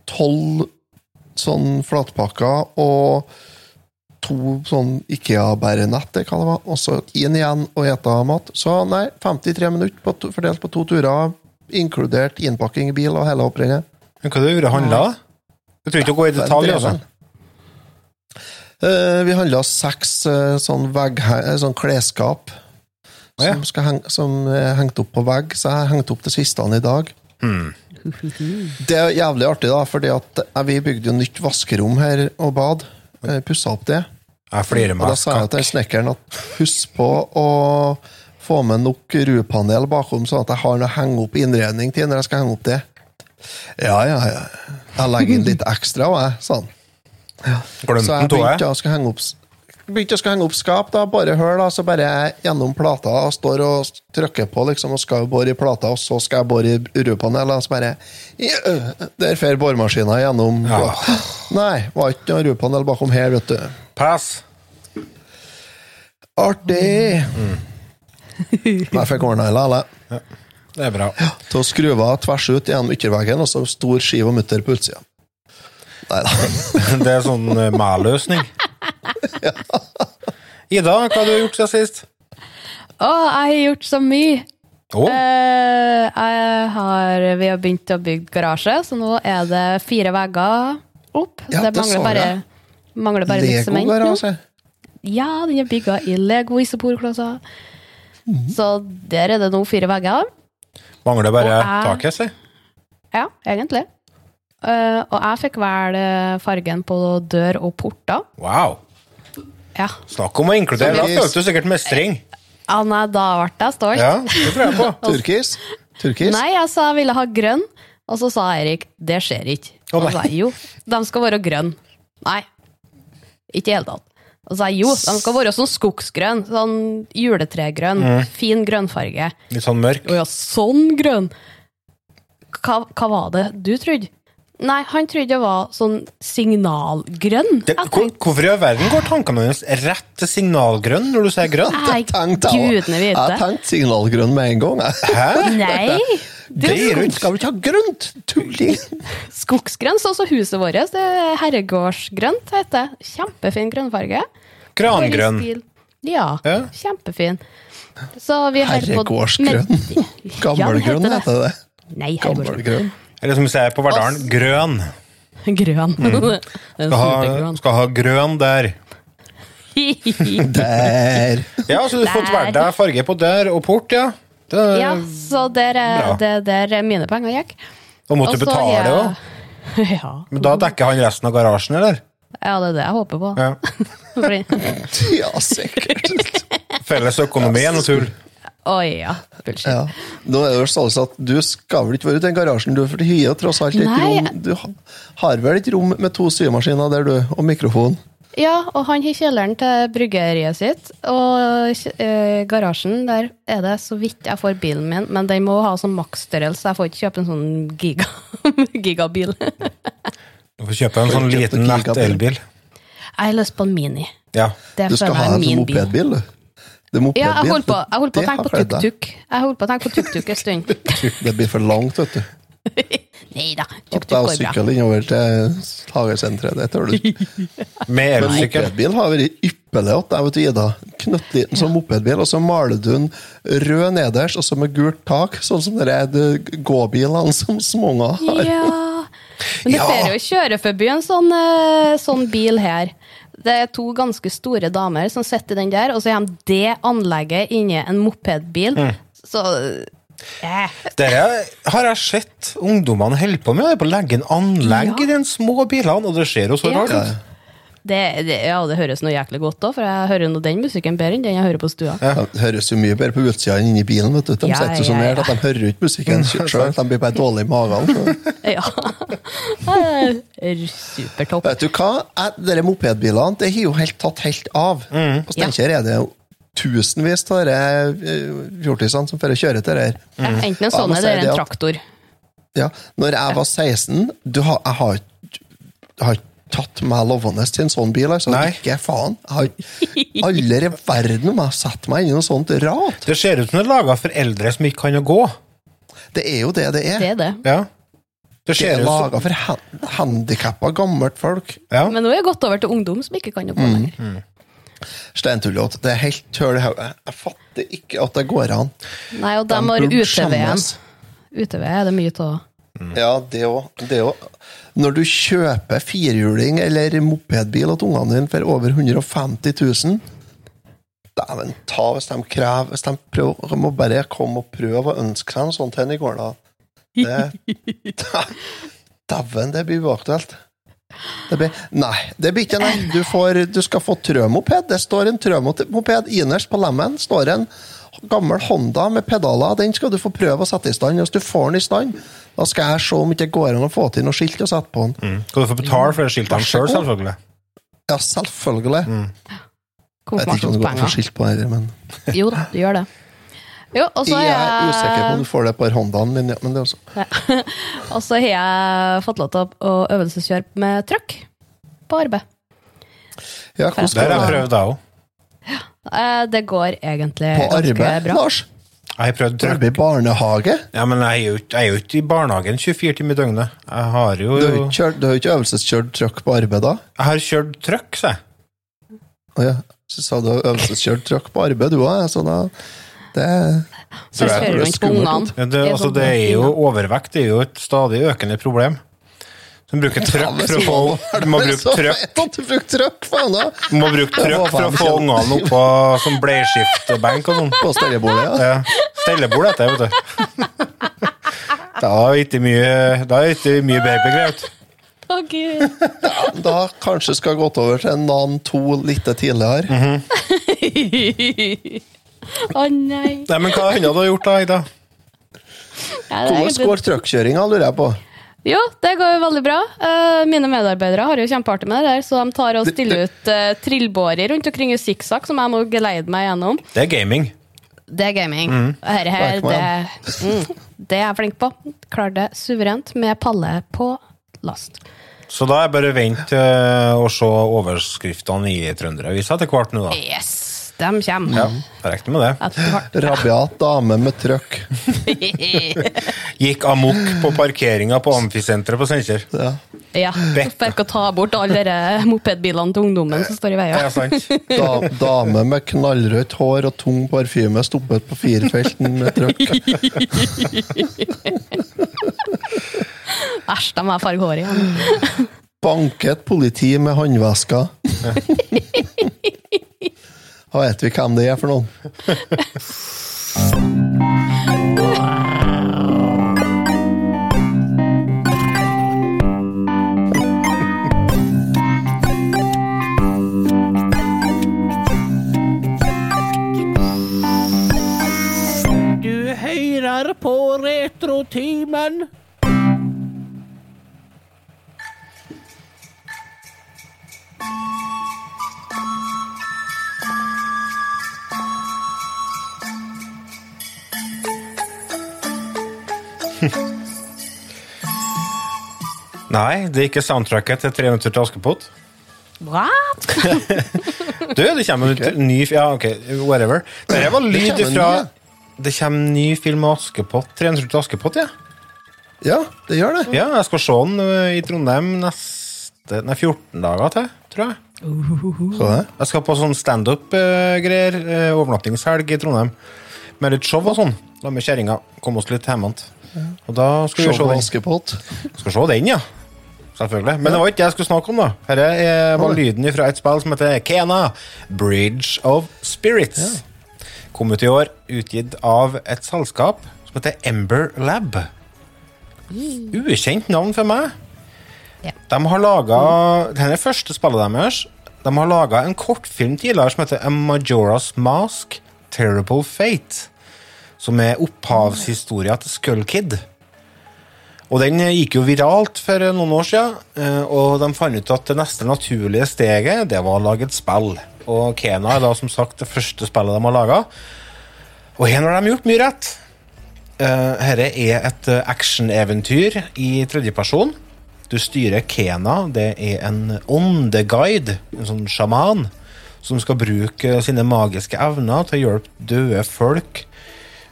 S2: tolv sånn flatpakker og to sånn IKEA-bærenett, det kan det være, og så inn igjen og ete mat. Så nei, 53 minutter på to, fordelt på to turer, inkludert innpakking i bil og hele opprennet.
S3: Men hva gjorde du handla? Du trenger ikke å gå i detalj, altså.
S2: Uh, vi handla seks uh, sånn, eh, sånn klesskap
S3: ah, ja.
S2: som, skal heng, som er hengt opp på vegg, så jeg hengte opp det siste i dag. Det er jævlig artig, da, fordi at vi bygde jo nytt vaskerom her og bad. Pussa opp det. Og da sa jeg til snekkeren at husk på å få med nok rupanel bakom, sånn at jeg har noe å henge opp innredning til når jeg skal henge opp det. Ja, ja, ja. Jeg legger inn litt ekstra, og jeg, sa han. Så jeg begynte å skal henge opp Begynte å skal henge opp skap, da, bare hør, da, så bare jeg gjennom plata og står og trykker på, liksom, og skal bore i plata, og så skal jeg bore i rupanel, og så bare ja, Der fer boremaskina gjennom
S3: Ja.
S2: Nei, var ikke noe rupanel bakom her, vet du.
S3: Pass.
S2: Artig!
S3: Mm.
S2: Jeg fikk ordna det Ja.
S3: Det er bra.
S2: Til å skru av tvers ut gjennom ytterveggen, og så stor skive og mutter på utsida. Nei da. (laughs)
S3: Det er sånn mæ-løsning. ja. Ida, hva har du gjort siden sist?
S1: Å, jeg har gjort så mye!
S3: Oh.
S1: Eh, jeg har, vi har begynt å bygge garasje, så nå er det fire vegger opp.
S2: Ja,
S1: det
S2: det
S1: mangler bare, mangler bare litt sement.
S2: Lego-garasje.
S1: Ja, den er bygga i Lego isoporklosser.
S2: Mhm.
S1: Så der er det nå fire vegger.
S3: mangler bare
S1: jeg-
S3: taket, si.
S1: Ja, egentlig. Uh, og jeg fikk vel fargen på dør og porter.
S3: Wow.
S1: Ja.
S3: Snakk om å inkludere. Da følte du sikkert mestring.
S1: Ja, nei, da ble jeg stolt.
S3: Ja, det tror jeg på. (laughs)
S2: Turkis. Turkis.
S1: Nei, jeg sa jeg ville ha grønn, og så sa Erik det skjer ikke. Og så sa jeg jo, de skal være grønn. Nei, ikke i hele tatt. Og så sa jeg jo, de skal være sånn skogsgrønn, sånn juletregrønn,
S3: Mm.
S1: fin grønnfarge.
S3: Litt sånn mørk.
S1: Å ja, sånn grønn! Hva, hva var det du trodde? Nei, han trodde det var sånn signalgrønn.
S3: Det, hvor, hvorfor i all verden går tankene hennes rett til signalgrønn når du sier grønn?
S1: Nei,
S2: jeg
S1: gudene
S2: Jeg
S1: vite.
S2: tenkte signalgrønn med en gang.
S3: Hæ?
S1: Nei! Det
S3: Det
S1: er
S3: gir.
S2: Skal vi ikke ha grønt? Tulling! (laughs)
S1: Skogsgrønt står også huset vårt. Det er herregårdsgrønt, heter det. Kjempefin grønnfarge. Krangrønn. Ja,
S3: Ja.
S1: kjempefin. Så vi holder
S2: Herregårdsgrønn.
S1: med-
S2: Gammelgrønn
S1: Ja, (laughs)
S2: heter det.
S1: Nei, herregårdsgrønn.
S3: Eller som vi sier på Verdalen, grønn. (laughs)
S1: Grønn.
S2: Mm.
S3: Skal ha, skal ha grønn der.
S2: Der!
S3: Ja, så du har fått valgt deg farge på dør og port, ja. Det,
S1: ja, så der er, det der mine penger gikk.
S3: Og måtte
S1: du
S3: betale
S1: er-
S3: òg.
S1: Ja.
S3: Men da dekker han resten av garasjen, eller?
S1: ja, det er det jeg håper på.
S3: Ja. (laughs) (laughs)
S2: Ja, sikkert. (laughs)
S3: Felles økonomi er noe tull.
S1: Oi, ja. Bullshit.
S2: Ja. Nå er det jo sånn at Du skal vel ikke være ute i den garasjen, du, for det hyr tross alt et rom Du har vel et rom med to symaskiner der, du, og mikrofon?
S1: Ja, og han har kjelleren til bryggeriet sitt, og eh, garasjen, der er det så vidt jeg får bilen min, men den må ha sånn maksstørrelse, jeg får ikke kjøpe en sånn giga, (laughs) gigabil.
S3: Du får kjøpe en sånn liten nett-elbil.
S1: Jeg har lyst på en Mini.
S3: Ja.
S1: Det
S2: Du skal ha en sånn mopedbil, du. Det er
S1: Ja, jeg holdt på, jeg holdt på å tenke på tuk-tuk. Jeg holdt på å tenke på tuk-tuk en stund. (laughs)
S2: Det blir for langt, vet du. (laughs)
S1: Nei da, går bra.
S2: sykler innover til hagesenteret. Det tør du ikke. (laughs)
S3: Med elsykkel.
S2: mopedbil har vært ypperlig at jeg vet du, Ida. Knøttliten som mopedbil, og så maler du den rød nederst, og så med gult tak, sånn som de der gåbilene (laughs) som småunger har.
S1: Ja. Men det
S3: Ja.
S1: ser jo kjøre forbi en sånn, eh, sånn bil her. Det er to ganske store damer som sitter i den der, og så har de det anlegget inni en mopedbil.
S3: Mm.
S1: Så eh.
S3: Dette har jeg sett ungdommene holde på med, på å legge en anlegg
S1: Ja.
S3: i de små bilene, og det ser jo så
S1: Ja.
S3: rart ut.
S1: det, det, ja, det høres noe jæklig godt òg, for jeg hører nå den musikken bedre enn den jeg hører på stua.
S2: Det høres jo mye bedre på utsida enn inni bilen. vet du. De
S1: Ja,
S2: sitter jo så
S1: ja,
S2: nært
S1: ja.
S2: at de hører ikke musikken (laughs) sjøl. De blir bare dårlige i magen. (laughs)
S1: Ja. (laughs) Supertopp.
S2: Vet du hva? Dere mopedbilene det har jo helt tatt helt av.
S3: Mm.
S2: På Steinkjer er det jo tusenvis av disse eh, fjortisene som får kjøre til det her.
S1: Ja, enten en sånn
S2: er
S1: eller en
S2: at-
S1: traktor.
S2: Ja, når jeg var 16 du har, Jeg har ikke har tatt meg lovende til en sånn bil. altså.
S3: Nei.
S2: Ikke faen. Jeg har aldri i verden om jeg har satt meg inn i noe sånt rart.
S3: Det ser ut som det er laga for eldre som ikke kan å gå.
S2: Det er jo det det er.
S1: Det er det.
S3: Ja. Det
S2: Det er laga for han handikappa, gammelt folk.
S3: ja.
S1: Men nå er jeg gått over til ungdom som ikke kan jobbe
S2: Mm.
S1: lenger.
S2: Steintullete. Det er helt tøl i hodet. Jeg fatter ikke at det går an.
S1: Nei, og de
S2: De
S1: har UTV-en. UTV er det mye av.
S2: Ja, det òg. Det. Når du kjøper firhjuling eller mopedbil til ungene dine for over 150 000 Dæven ta hvis de krever Hvis de prøver, de må bare komme og prøve å ønske seg noe sånt en i går, da. Det (laughs) Dæven, det blir uaktuelt. Det blir, nei, det blir ikke nei. Du, får, du skal få trømoped. Det står en trømoped innerst på lemmen. står en gammel Honda med pedaler. Den skal du få prøve å sette i stand. Hvis du får den i stand, da skal jeg se om ikke går an å få til noe skilt å sette på den.
S3: Mm. Skal du få betale for det
S2: skiltet
S3: sjøl,
S2: selv,
S3: selvfølgelig.
S2: Ja, selvfølgelig.
S3: Mm.
S2: Jeg vet ikke om det går an å få skilt på her, men
S1: Jo da, du gjør det. Jo, og så
S2: jeg er
S1: jeg...
S2: usikker på om du får det på Hondaen min, ja, men det også (laughs)
S1: og så har jeg fått lov til å øvelseskjøre med trøkk på arbeid.
S2: Ja, hvordan
S3: Der har jeg prøvd, jeg òg.
S1: Eh, Det går egentlig
S2: på
S1: ganske
S2: arbeid,
S1: bra.
S2: Lars?
S3: Jeg har prøvd trøkk.
S2: Arbeid i barnehage?
S3: Ja, men jeg er jo ikke- jeg er jo ikke i barnehagen 24 timer i døgnet. Jeg har jo
S2: Du har jo ikke ikke øvelseskjørt trøkk på arbeid da?
S3: Jeg har kjørt trøkk, sa jeg.
S2: Å ja. Så sa du øvelseskjørt trøkk på arbeid, du òg. Så da det
S1: Så jeg, du på
S2: skummelt
S1: ungene.
S3: Ja, det, altså, det er jo. Overvekt det er jo et stadig økende problem. Du (laughs) du bruker trøkk for å få Du må bruke trøkk
S2: du
S3: må bruke trøkk for å få ungene opp på sånn bleieskiftebenk og sånn.
S2: På stellebordet, ja.
S3: Ja. Stellebord heter det, vet du. Da er det ikke mye, da er ikke mye bedre begrevet.
S1: Å, Gud.
S2: Da kanskje skal gått over til en annen to litt tidligere.
S3: Mhm. (laughs)
S1: Å nei.
S3: Nei, men hva annet har gjort da, Ida?
S1: Ja,
S2: Hvordan
S1: egentlig-
S2: går truckkjøringa, lurer jeg på.
S1: Jo, det går jo veldig bra. Eh, mine medarbeidere har jo kjempeartig med det der, så de tar og
S2: Det-
S1: stiller ut uh, trillbårer rundt omkring i sikksakk, som jeg må geleide meg gjennom.
S3: Det er gaming.
S1: Det er gaming. Mm. Her,
S2: her,
S1: det, mm, det er jeg flink på. Klarer det suverent med palle på last.
S3: Så da er bare vent og å se overskriftene i Trønderavisa etter hvert nå, da.
S1: Yes, de kommer.
S3: Ja, jeg regner med det. (laughs)
S2: Rabiat dame med trøkk. (laughs)
S3: Gikk amok på parkeringa på Amfisenteret på Steinkjer.
S2: Ja.
S1: ja, Fikk å ta bort alle de mopedbilene til ungdommen som står i
S3: Ja, sant.
S2: Da, dame med knallrødt hår og tung parfyme stoppet på firefelten med trøkk. (laughs)
S1: Æsj, de har farge håret igjen.
S2: Banket politi med håndvesker. Da vet vi hvem det er for noen.
S5: Du hører på Retrotimen.
S3: Nei, det er ikke soundtracket til 'Tre minutter til Askepott'.
S1: What?
S3: Du, det kommer en ny Ja, ok, whatever. Dette var lyd
S2: kommer en
S3: fra
S2: ny,
S3: Det kommer ny film av Askepott. 'Tre minutter til Askepott', ja.
S2: Ja, det gjør det.
S3: Ja, jeg skal se den i Trondheim neste Nei, 14 dager til, tror jeg.
S2: Så det.
S3: Jeg skal på sånn standup-greier. Overnattingshelg i Trondheim. Med litt show og sånn. Da med kjerringa. Kom oss litt hjemmefra. Og da skal vi se den.
S2: Askepott.
S3: Skal se den, ja. Selvfølgelig. Men det var ikke det jeg skulle snakke om, da. Dette er- var lyden fra et spill som heter Kena. Bridge of Spirits. Kom ut i år, utgitt av et selskap som heter Ember Lab. Ukjent navn for meg.
S1: Ja.
S3: De har laga Dette er første spillet deres. De har laga en kortfilm tidligere som heter A Majora's Mask Terrible Fate. Som er opphavshistoria til Skull Kid. Og den eh, gikk jo viralt for eh, noen år siden, eh, og de fant ut at det neste naturlige steget det var å lage et spill. Og Kena er da som sagt det første spillet de har laga. Og her har de gjort mye rett. Uh, Dette er et eh, actioneventyr i tredjeperson. Du styrer Kena. Det er en åndeguide, en sånn sjaman, som skal bruke sine magiske evner til å hjelpe døde folk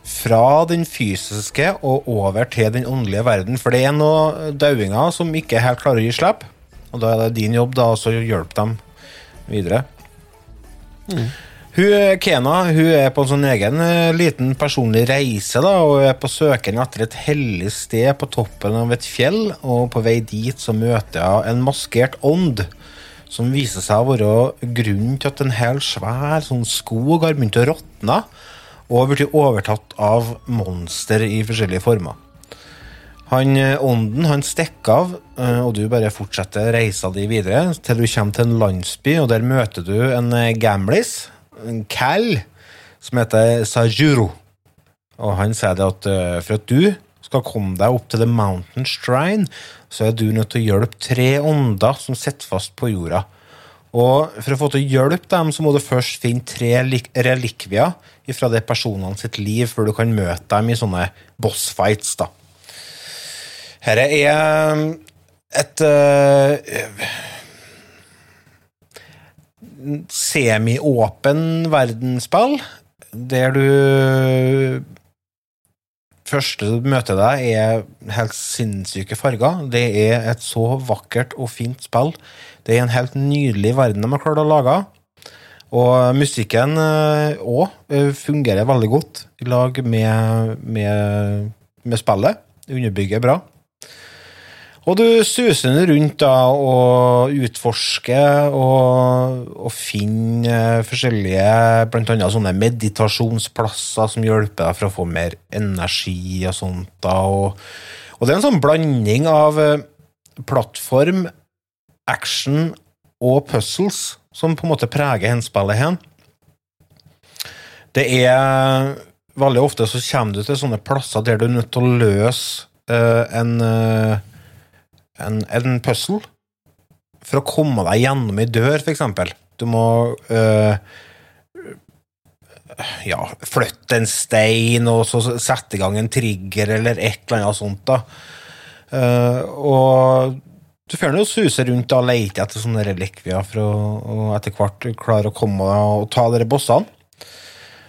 S3: fra den fysiske og over til den åndelige verden. For det er noen dauinger som ikke helt klarer å gi slipp, og da er det din jobb da å hjelpe dem videre. Hun, Kena hun er på en sånn egen eh, liten personlig reise da, og er på søken etter et hellig sted på toppen av et fjell. Og på vei dit så møter hun en maskert ånd, som viser seg å være grunnen til at en hel svær sånn skog har begynt å råtne og blitt overtatt av monster i forskjellige former. Han eh, ånden han stikker av, eh, og du bare fortsetter reisa di videre til du kommer til en landsby, og der møter du en eh, gamlis, en cal, som heter Sajuro. Og han sier det at for at du skal komme deg opp til The Mountain Shrine, så er du nødt til å hjelpe tre ånder som sitter fast på jorda. Og for å få til å hjelpe dem, så må du først finne tre lik- relikvier fra de personene sitt liv, før du kan møte dem i sånne bossfights, da. Dette er et uh, semi-åpen verdensspill, der du Første du møter deg, er helt sinnssyke farger. Det er et så vakkert og fint spill. Det er en helt nydelig verden de har klart å lage. Og musikken òg fungerer veldig godt i lag med, med, med spillet. Underbygger bra. Og du suser rundt da og utforsker og, og finner forskjellige blant annet sånne meditasjonsplasser som hjelper deg for å få mer energi og sånt. da. Og, og det er en sånn blanding av eh, plattform, action og puzzles som på en måte preger henspillet hen. Det er Veldig ofte så kommer du til sånne plasser der du er nødt til å løse uh, en uh, en, en puzzle for å komme deg gjennom ei dør, eksempel. Du må uh, ja, flytte en stein og så sette i gang en trigger eller et eller annet sånt. da. Uh, og du får jo suse rundt og lete etter sånne relikvier for å etter hvert klare å komme og ta dere bossene.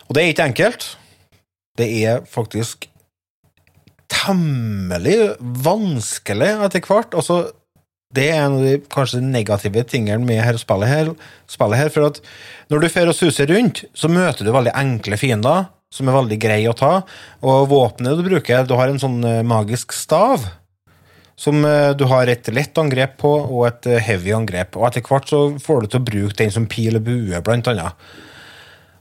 S3: Og det er ikke enkelt. Det er faktisk temmelig vanskelig etter hvert. Altså, det er en av de kanskje negative tingene med her spillet her. Spillet her for at når du fer og suser rundt, så møter du veldig enkle fiender som er veldig greie å ta. Og våpenet du bruker, du har en sånn eh, magisk stav. Som eh, du har et lett angrep på og et eh, heavy angrep. Og etter hvert så får du til å bruke den som pil og bue, blant annet.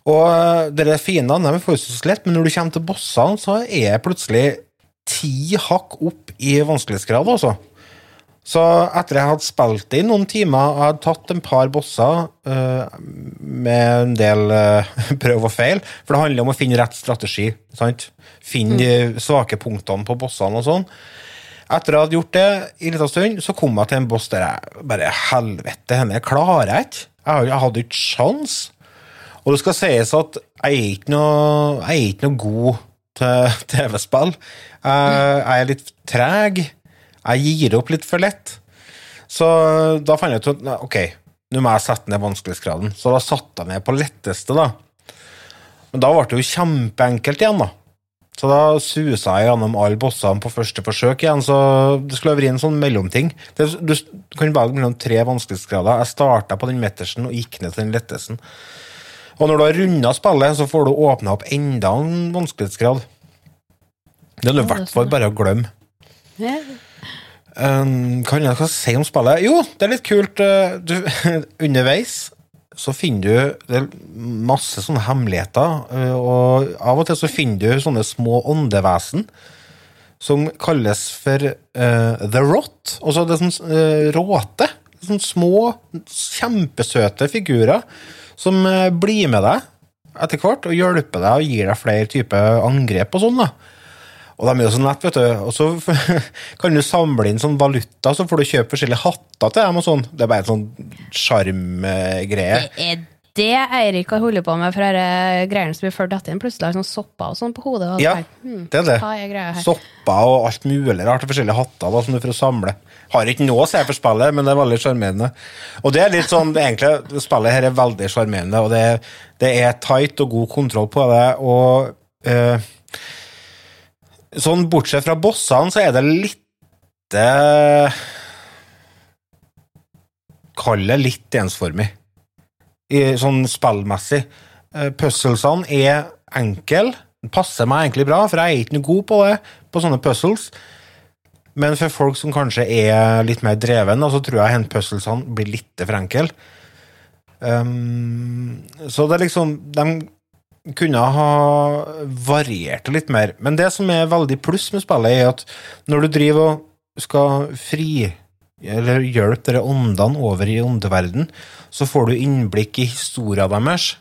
S3: Og eh, dere fiendene de forholdsvis lett, men når du kommer til bossene, så er plutselig ti hakk opp i vanskelighetsgrad, altså. Så etter jeg hadde spilt det i noen timer, og hadde tatt en par bosser uh, med en del uh, (laughs) prøv og feil, for det handler om å finne rett strategi. sant? Finne de svake punktene på bossene og sånn. Etter jeg hadde gjort det i en liten stund, så kom jeg til en boss der jeg bare Helvete, henne klarer jeg ikke. Jeg, hadde ikke sjans. Og det skal sies at jeg er ikke noe, jeg er ikke noe god til (laughs) TV-spill. Jeg er litt treg. Jeg gir opp litt for lett. Så da fant jeg ut at ok, nå må jeg sette ned vanskelighetsgraden. Så da satte jeg ned på letteste, da. Men da ble det jo kjempeenkelt igjen, da. Så da susa jeg gjennom alle bossene på første forsøk igjen, så det skulle vært en sånn mellomting. Det, du, du kan velge mellom tre vanskelighetsgrader. Jeg starta på den midtersten og gikk ned til den lettesten. Og når du har runda spillet, så får du åpna opp enda en vanskelighetsgrad. Det er nå i hvert fall bare å glemme. Um, hva jeg skal si om spillet? Jo, det er litt kult. uh, Du, (laughs) underveis så finner du det er masse sånne hemmeligheter, uh, og av og til så finner du sånne små åndevesen som kalles for uh, The Rot. Og så er det sånn uh, råte. Sånne små, kjempesøte figurer som uh, blir med deg etter hvert og hjelper deg og gir deg flere typer angrep og sånn. da. Og de er jo så nett, vet du. Og så (laughs) kan du samle inn sånn valuta, så får du kjøpe forskjellige hatter til dem og sånn. Det er bare en sånn sjarmgreie.
S1: Det er det Eirik har holdt på med for disse greiene som blir ført etter inn? Plutselig har sånn sopper og sånn på hodet. Og
S3: Ja,
S1: hmm,
S3: det er det.
S1: Er?
S3: Sopper og alt mulig rart. Forskjellige hatter da, som du får samle. Har ikke noe å se for spillet, men det er veldig sjarmerende. Og det er litt sånn, egentlig, spillet her er veldig sjarmerende, og det, det er tight og god kontroll på det. og eh, Sånn bortsett fra bossene, så er det litt eh, Kall det litt ensformig, sånn spillmessig. Eh, Puzzlesene er enkle. Passer meg egentlig bra, for jeg er ikke noe god på det, på sånne puzzles. Men for folk som kanskje er litt mer dreven, så tror jeg puzzlesene blir litt for enkle. Um, så det er liksom De kunne ha variert det litt mer. Men det som er veldig pluss med spillet, er at når du driver og skal fri eller hjelpe dere åndene over i åndeverden, så får du innblikk i historien deres.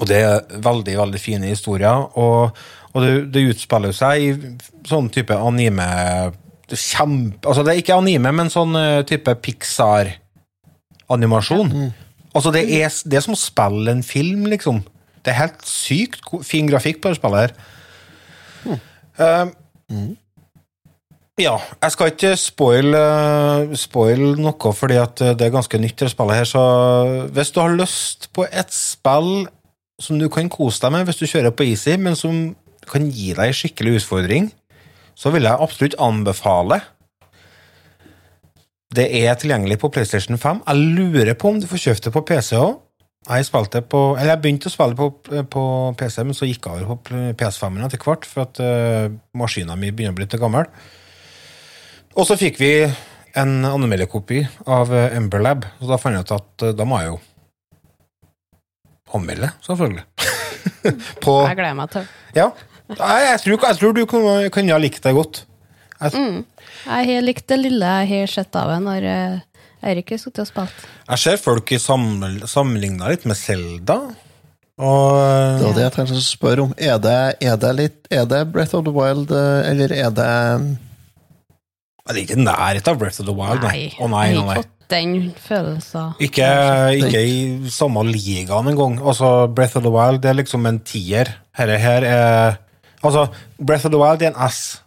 S3: Og det er veldig, veldig fine historier. Og, og det, det utspiller seg i sånn type anime det kjempe, Altså, det er ikke anime, men sånn eh, type Pixar-animasjon. Altså, det er, det er som å spille en film, liksom. Det er helt sykt fin grafikk på det spillet her. Eh, ja, jeg skal ikke spoil, eh, spoil noe, fordi eh, det er ganske nytt, det spillet her. Så hvis du har lyst på et spill som du kan kose deg med hvis du kjører på easy, men som kan gi deg en skikkelig utfordring, så vil jeg absolutt anbefale. Det er tilgjengelig på PlayStation 5. Jeg lurer på om du får kjøpt det på PC òg. Jeg, spilte på, eller jeg begynte å spille på, på PC, men så gikk jeg over på PS5 etter hvert, for at uh, maskinen min begynner å bli litt gammel. Og så fikk vi en anmeldekopi av uh, Emberlab, så da fant jeg ut at uh, da må jeg jo anmelde, selvfølgelig. (laughs) på
S1: Jeg gleder meg til.
S3: Ja. Jeg, jeg, tror, jeg tror du kunne kunne ha likt det godt. Jeg,
S1: Jeg har likt det lille jeg har sett av det når eh, Eirik har sittet og spilt.
S3: jeg ser folk sammenligna litt med Selda. Og
S2: Det var det jeg tenkte å spørre om. Er det, er det litt Er det Breath of the Wild, eh, eller er det
S3: Det er ikke i nærheten av Breath of the Wild. Nei. Å nei, nei, nei.
S1: den følelsen.
S3: Ikke, ikke i samme ligaen engang. Altså, Breath of the Wild det er liksom en tier. Dette her er Altså, Breath of the Wild er en S.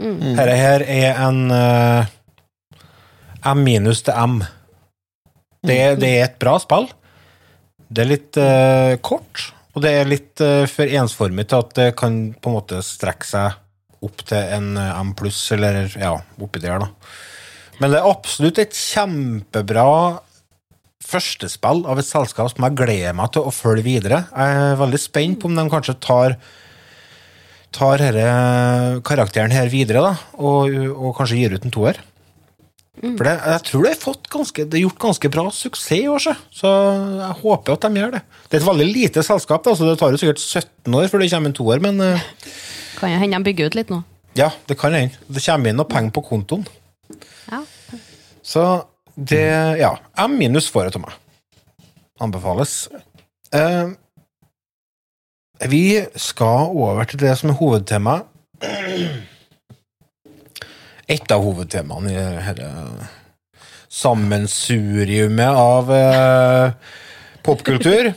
S3: Herre her er en eh, M minus til M. Det, det er et bra spill. Det er litt uh, kort, og det er litt uh, for ensformig til at det kan på en måte strekke seg opp til en eh, M pluss, eller ja, oppi der, da. Men det er absolutt et kjempebra førstespill av et selskap som jeg gleder meg til å følge videre. Jeg er veldig spent på om de kanskje tar tar denne karakteren her videre, da, og, og kanskje gir ut en toer. For det, jeg tror det er, fått ganske, det er gjort ganske bra suksess i år, så. så jeg håper at de gjør det. Det er et veldig lite selskap, da, så det tar jo sikkert 17 år før det kommer en toer, men uh, (laughs)
S1: Kan jo hende de bygger ut litt nå.
S3: ja, det kan hende. Det kommer inn noe penger på kontoen.
S1: Ja.
S3: Så det Ja. M minus får jeg til meg. Anbefales. Uh, vi skal over til det som er hovedtemaet. (clears throat) Et av hovedtemaene i dette sammensuriumet av eh, popkultur.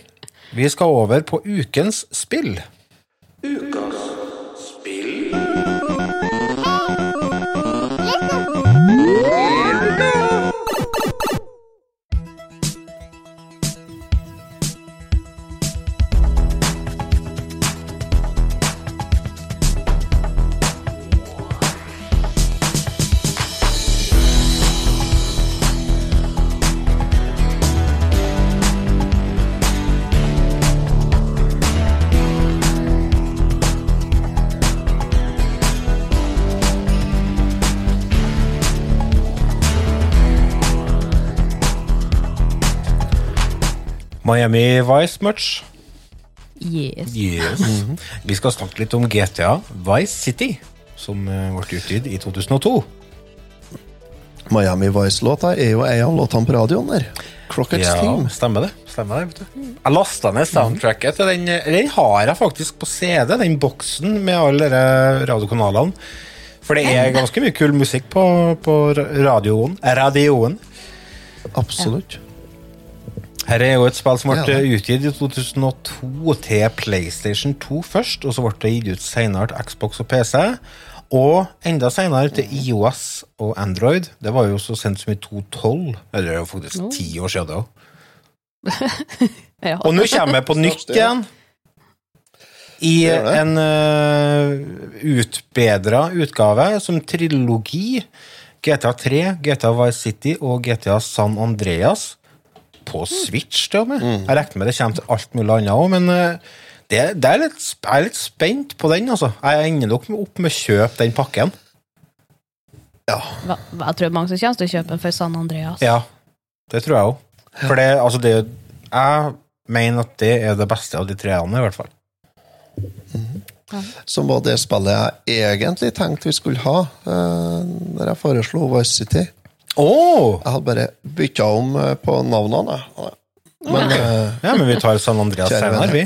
S3: Vi skal over på ukens spill. Miami Vice Much.
S1: Yes.
S3: Yes. Vi skal snakke litt om GTA Vice City, som eh, ble utgitt i 2002.
S2: Miami Vice-låta er jo ei av låtene på radioen der. Crockett's
S3: Ja,
S2: Team.
S3: stemmer det. Stemmer det, vet du. Jeg lasta ned soundtracket til den Den har jeg faktisk på CD, den boksen med alle de radiokanalene. For det er ganske mye kul musikk på, på radioen. Radioen.
S2: Absolutt.
S3: Her er jo et spill som ble
S2: Ja.
S3: utgitt i 2002 til PlayStation 2 først, og så ble det gitt ut senere til Xbox og PC. Og enda senere til IOS og Android. Det var jo så sent som i 2012. Eller det er jo faktisk ti år siden. det. (laughs)
S1: Ja.
S3: Og nå kommer jeg på nytt igjen. I en uh, utbedra utgave som trilogi. GTA 3, GTA Vice City og GTA San Andreas. På Switch, til og med. Jeg regner med det kommer til alt mulig annet òg, men eh, det, det er litt, jeg er litt spent på den, altså. Jeg ender nok opp med å kjøpe den pakken.
S2: Ja.
S1: Hva- Jeg tror mange som kommer til å kjøpe den for San Andreas.
S3: Ja, det tror jeg òg. For det, altså det Jeg mener at det er det beste av de treene, i hvert fall.
S2: Som var det spillet jeg egentlig tenkte vi skulle ha uh, når jeg foreslo Vice City.
S3: Oh!
S2: Jeg hadde bare bytta om eh, på navnene. Men, Men uh,
S3: Ja, men vi tar San Andreas senere, vi.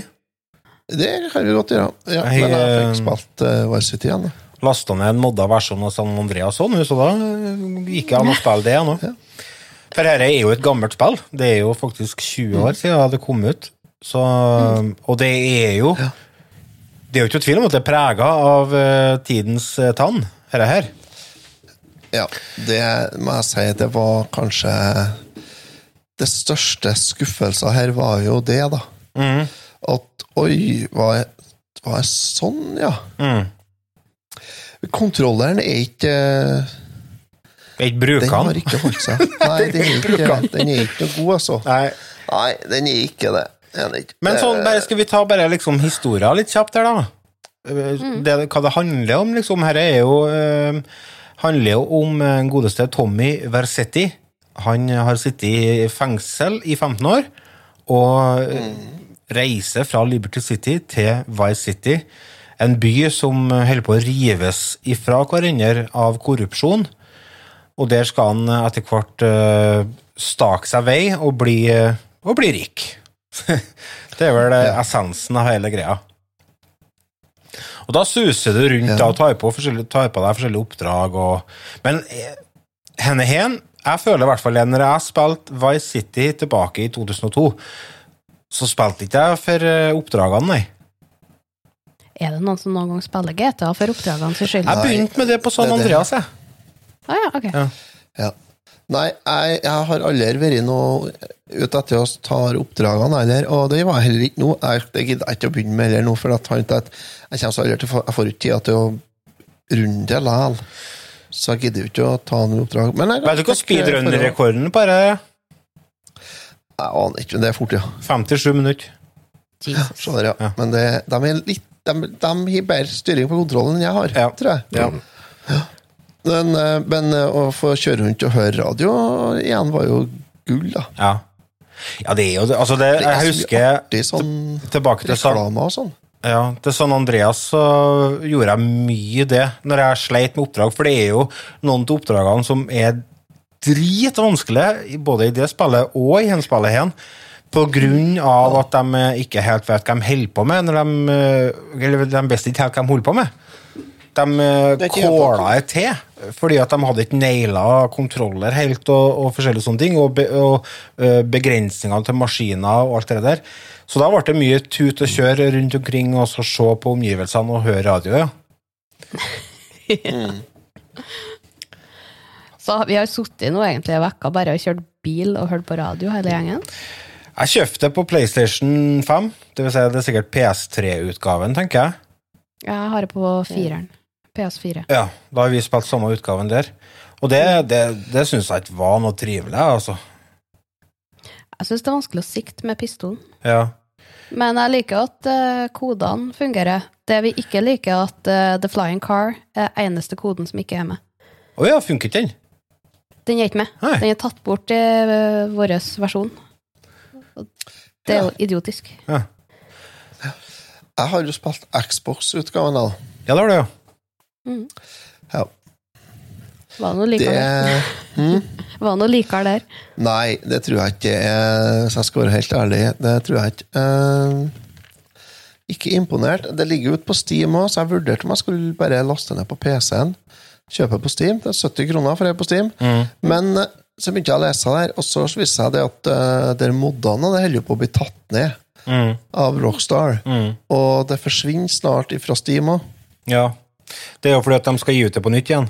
S2: det kan vi godt gjøre. Ja,
S3: Jeg,
S2: men jeg
S3: eh,
S2: fikk spilt uh, Varsity igjen. da.
S3: Lasta ned en modda versjon av San Andreas òg, så da eh, gikk jeg an å spille det nå. For dette er jo et gammelt spill. Det er jo faktisk 20 år siden det kom ut. Så, og det er jo Det er jo ikke tvil om at det er prega av eh, tidens eh, tann, dette her.
S2: Ja, det må jeg si, det var kanskje Det største skuffelsen her var jo det, da.
S3: Mm.
S2: At oi, var jeg, var jeg sånn, ja?
S3: Mm.
S2: Kontrolleren er ikke
S3: er ikke
S2: Den har ikke holdt seg. (laughs) Nei, den er ikke, den er ikke god, altså.
S3: Nei.
S2: Nei, den er ikke det. Den er ikke.
S3: Men sånn, bare, skal vi ta bare liksom historia litt kjapt her, da? Mm. Det, hva det handler om, liksom. Her er jo eh, handler jo om en godeste Tommy Versetti. Han har sittet i fengsel i 15 år, og eh, reiser fra Liberty City til Vice City. En by som eh, holder på å rives ifra hverandre av korrupsjon. Og der skal han eh, etter hvert uh, stake seg vei og bli, eh, og bli rik. (laughs) det er vel eh, essensen av hele greia. Og da suser du rundt da, og tar på, tar på deg forskjellige oppdrag. Og, men eh, henne hen, jeg føler i hvert fall når jeg spilte Vice City tilbake i 2002, så spilte ikke jeg for eh, oppdragene, nei.
S1: Er det noen som noen gang spiller GTA for oppdragene sin skyld?
S3: Jeg begynte med det på San. Andreas, jeg.
S1: Ah, ja, ok.
S3: Ja.
S2: Ja. Nei, jeg, jeg har aldri vært noe ute etter å ta oppdragene heller, og det var heller ikke nå. Jeg, det gidder jeg ikke å begynne med heller nå, for jeg, at jeg kommer så aldri til å få Jeg får ikke tid til å runde det likevel. Så jeg gidder jo ikke å ta noen oppdrag. Men jeg,
S3: Vet du hva speedrun-rekorden er?
S2: Jeg aner ikke, men det er fort, ja.
S3: 57 minutter.
S1: Jesus.
S2: Så der, ja.
S3: Ja.
S2: Men det, de, er litt, de, de har bedre styring på kontrollen enn jeg har,
S3: Ja.
S2: tror jeg.
S3: Ja.
S2: Men, eh, men eh, å få kjøre rundt og høre radio igjen var jo gull, da.
S3: Ja. ja, det er jo. Altså, det,
S2: Det
S3: jeg husker
S2: artig sånn
S3: tilbake til
S2: reklame og sånn.
S3: ja, til San Andreas så gjorde jeg mye det når jeg sleit med oppdrag, for det er jo noen av oppdragene som er dritvanskelige, både i det spillet og i henspillet igjen. På grunn av at de ikke helt vet hva de holder på med, når de, eh, eller de best ikke helt hva de holder på med. De eh, kåla det til, fordi at de hadde ikke naila kontroller helt og, og forskjellige sånne ting, og, be, og begrensningene til maskiner og alt det der. Så da ble det mye tut og kjør rundt omkring og så se på omgivelsene og høre radio, ja. (laughs)
S1: Så vi har sittet nå egentlig i vekka bare og kjørt bil og hørt på radio, hele gjengen.
S3: Jeg kjøpte på PlayStation 5, det vil si det er sikkert PS3-utgaven, tenker jeg.
S1: Jeg har det på fireren. PS4.
S3: Ja, da har vi spilt samme utgaven der. Og det, det, det syns jeg ikke var noe trivelig, altså.
S1: Jeg syns det er vanskelig å sikte med pistolen.
S3: Ja.
S1: Men jeg liker at uh, kodene fungerer. Det vi ikke liker, er at uh, The Flying Car er eneste koden som ikke er med.
S3: Å ja, funker ikke den?
S1: Den er ikke med.
S3: Nei.
S1: Den er tatt bort i uh, vår versjon. Det er jo idiotisk.
S3: Ja,
S2: Jeg har jo spilt Xbox-utgaven, da.
S3: ja det har du, ja.
S2: Ja.
S1: Hva nå noe
S2: Det
S1: likere der? (laughs) Hva det noe likere der?
S2: Nei, det tror jeg ikke Hvis jeg skal være helt ærlig, det tror jeg ikke. Eh, ikke imponert. Det ligger ute på Steam òg, så jeg vurderte om jeg skulle bare laste ned på PC-en. Kjøpe på Steam. Det er 70 kroner for det på Steam. Men eh, så begynte jeg å lese der, og så viste jeg det at uh, der modene det holder på å bli tatt ned
S3: Mm.
S2: av Rockstar.
S3: Mm.
S2: Og det forsvinner snart ifra Steam òg.
S3: Ja. Det er jo fordi at de skal gi ut det på nytt igjen.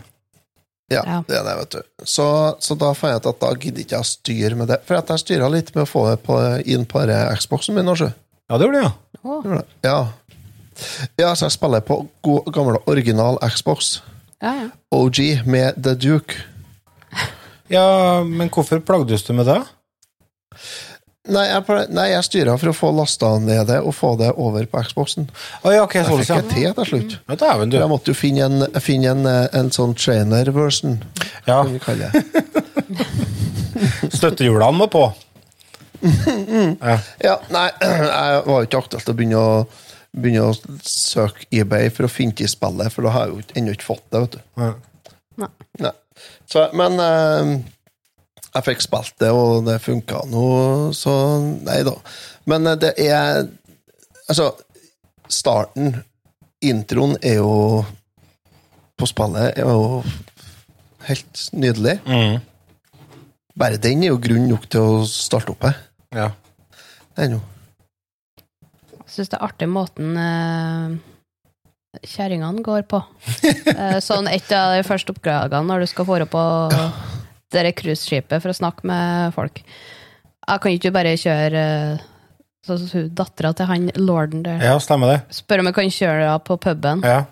S2: Ja,
S1: Ja.
S2: det er det, vet du. Så, så da fant jeg ut at da gidder ikke jeg å styre med det. For at jeg styra litt med å få det på, inn på Xboxen min. Også.
S3: Ja, det gjorde det, ja.
S2: Ja. ja, så jeg spiller på god, gamle original Xbox.
S1: ja, ja.
S2: OG med The Duke.
S3: Ja, men hvorfor plagdes du med det?
S2: Nei, jeg, nei, jeg styra for å få lasta ned det og få det over på Xboxen.
S3: Å ja, ok,
S2: Jeg fikk
S3: ikke
S2: det til til slutt.
S3: Ja, Dæven, du.
S2: Jeg måtte jo finne en, finne en, en sånn trainer-version,
S3: Ja,
S2: kan vi kalle det. (laughs)
S3: støttehjulene må på.
S2: Ja, nei, jeg var jo ikke aktuelt å begynne å, begynne å søke eBay for å finne til spillet, for da har jeg jo ennå ikke fått det, vet du.
S3: Nei.
S2: Nei. Så, men eh, jeg fikk spilt det, og det funka nå, så nei da. Men eh, det er Altså, starten, introen, er jo På spillet er jo helt nydelig.
S3: Mm.
S2: Bare den er jo grunn nok til å starte opp her.
S3: Ja.
S2: Det er jo.
S1: Jeg syns det er artig måten uh, kjerringene går på. (laughs) Eh, sånn et av de første oppdragene når du skal få på det cruiseskipet for å snakke med folk. Jeg kan ikke bare kjøre sånn som hun dattera til han lorden der.
S3: ja, stemmer det.
S1: Spør om jeg kan kjøre henne på puben.
S3: Ja.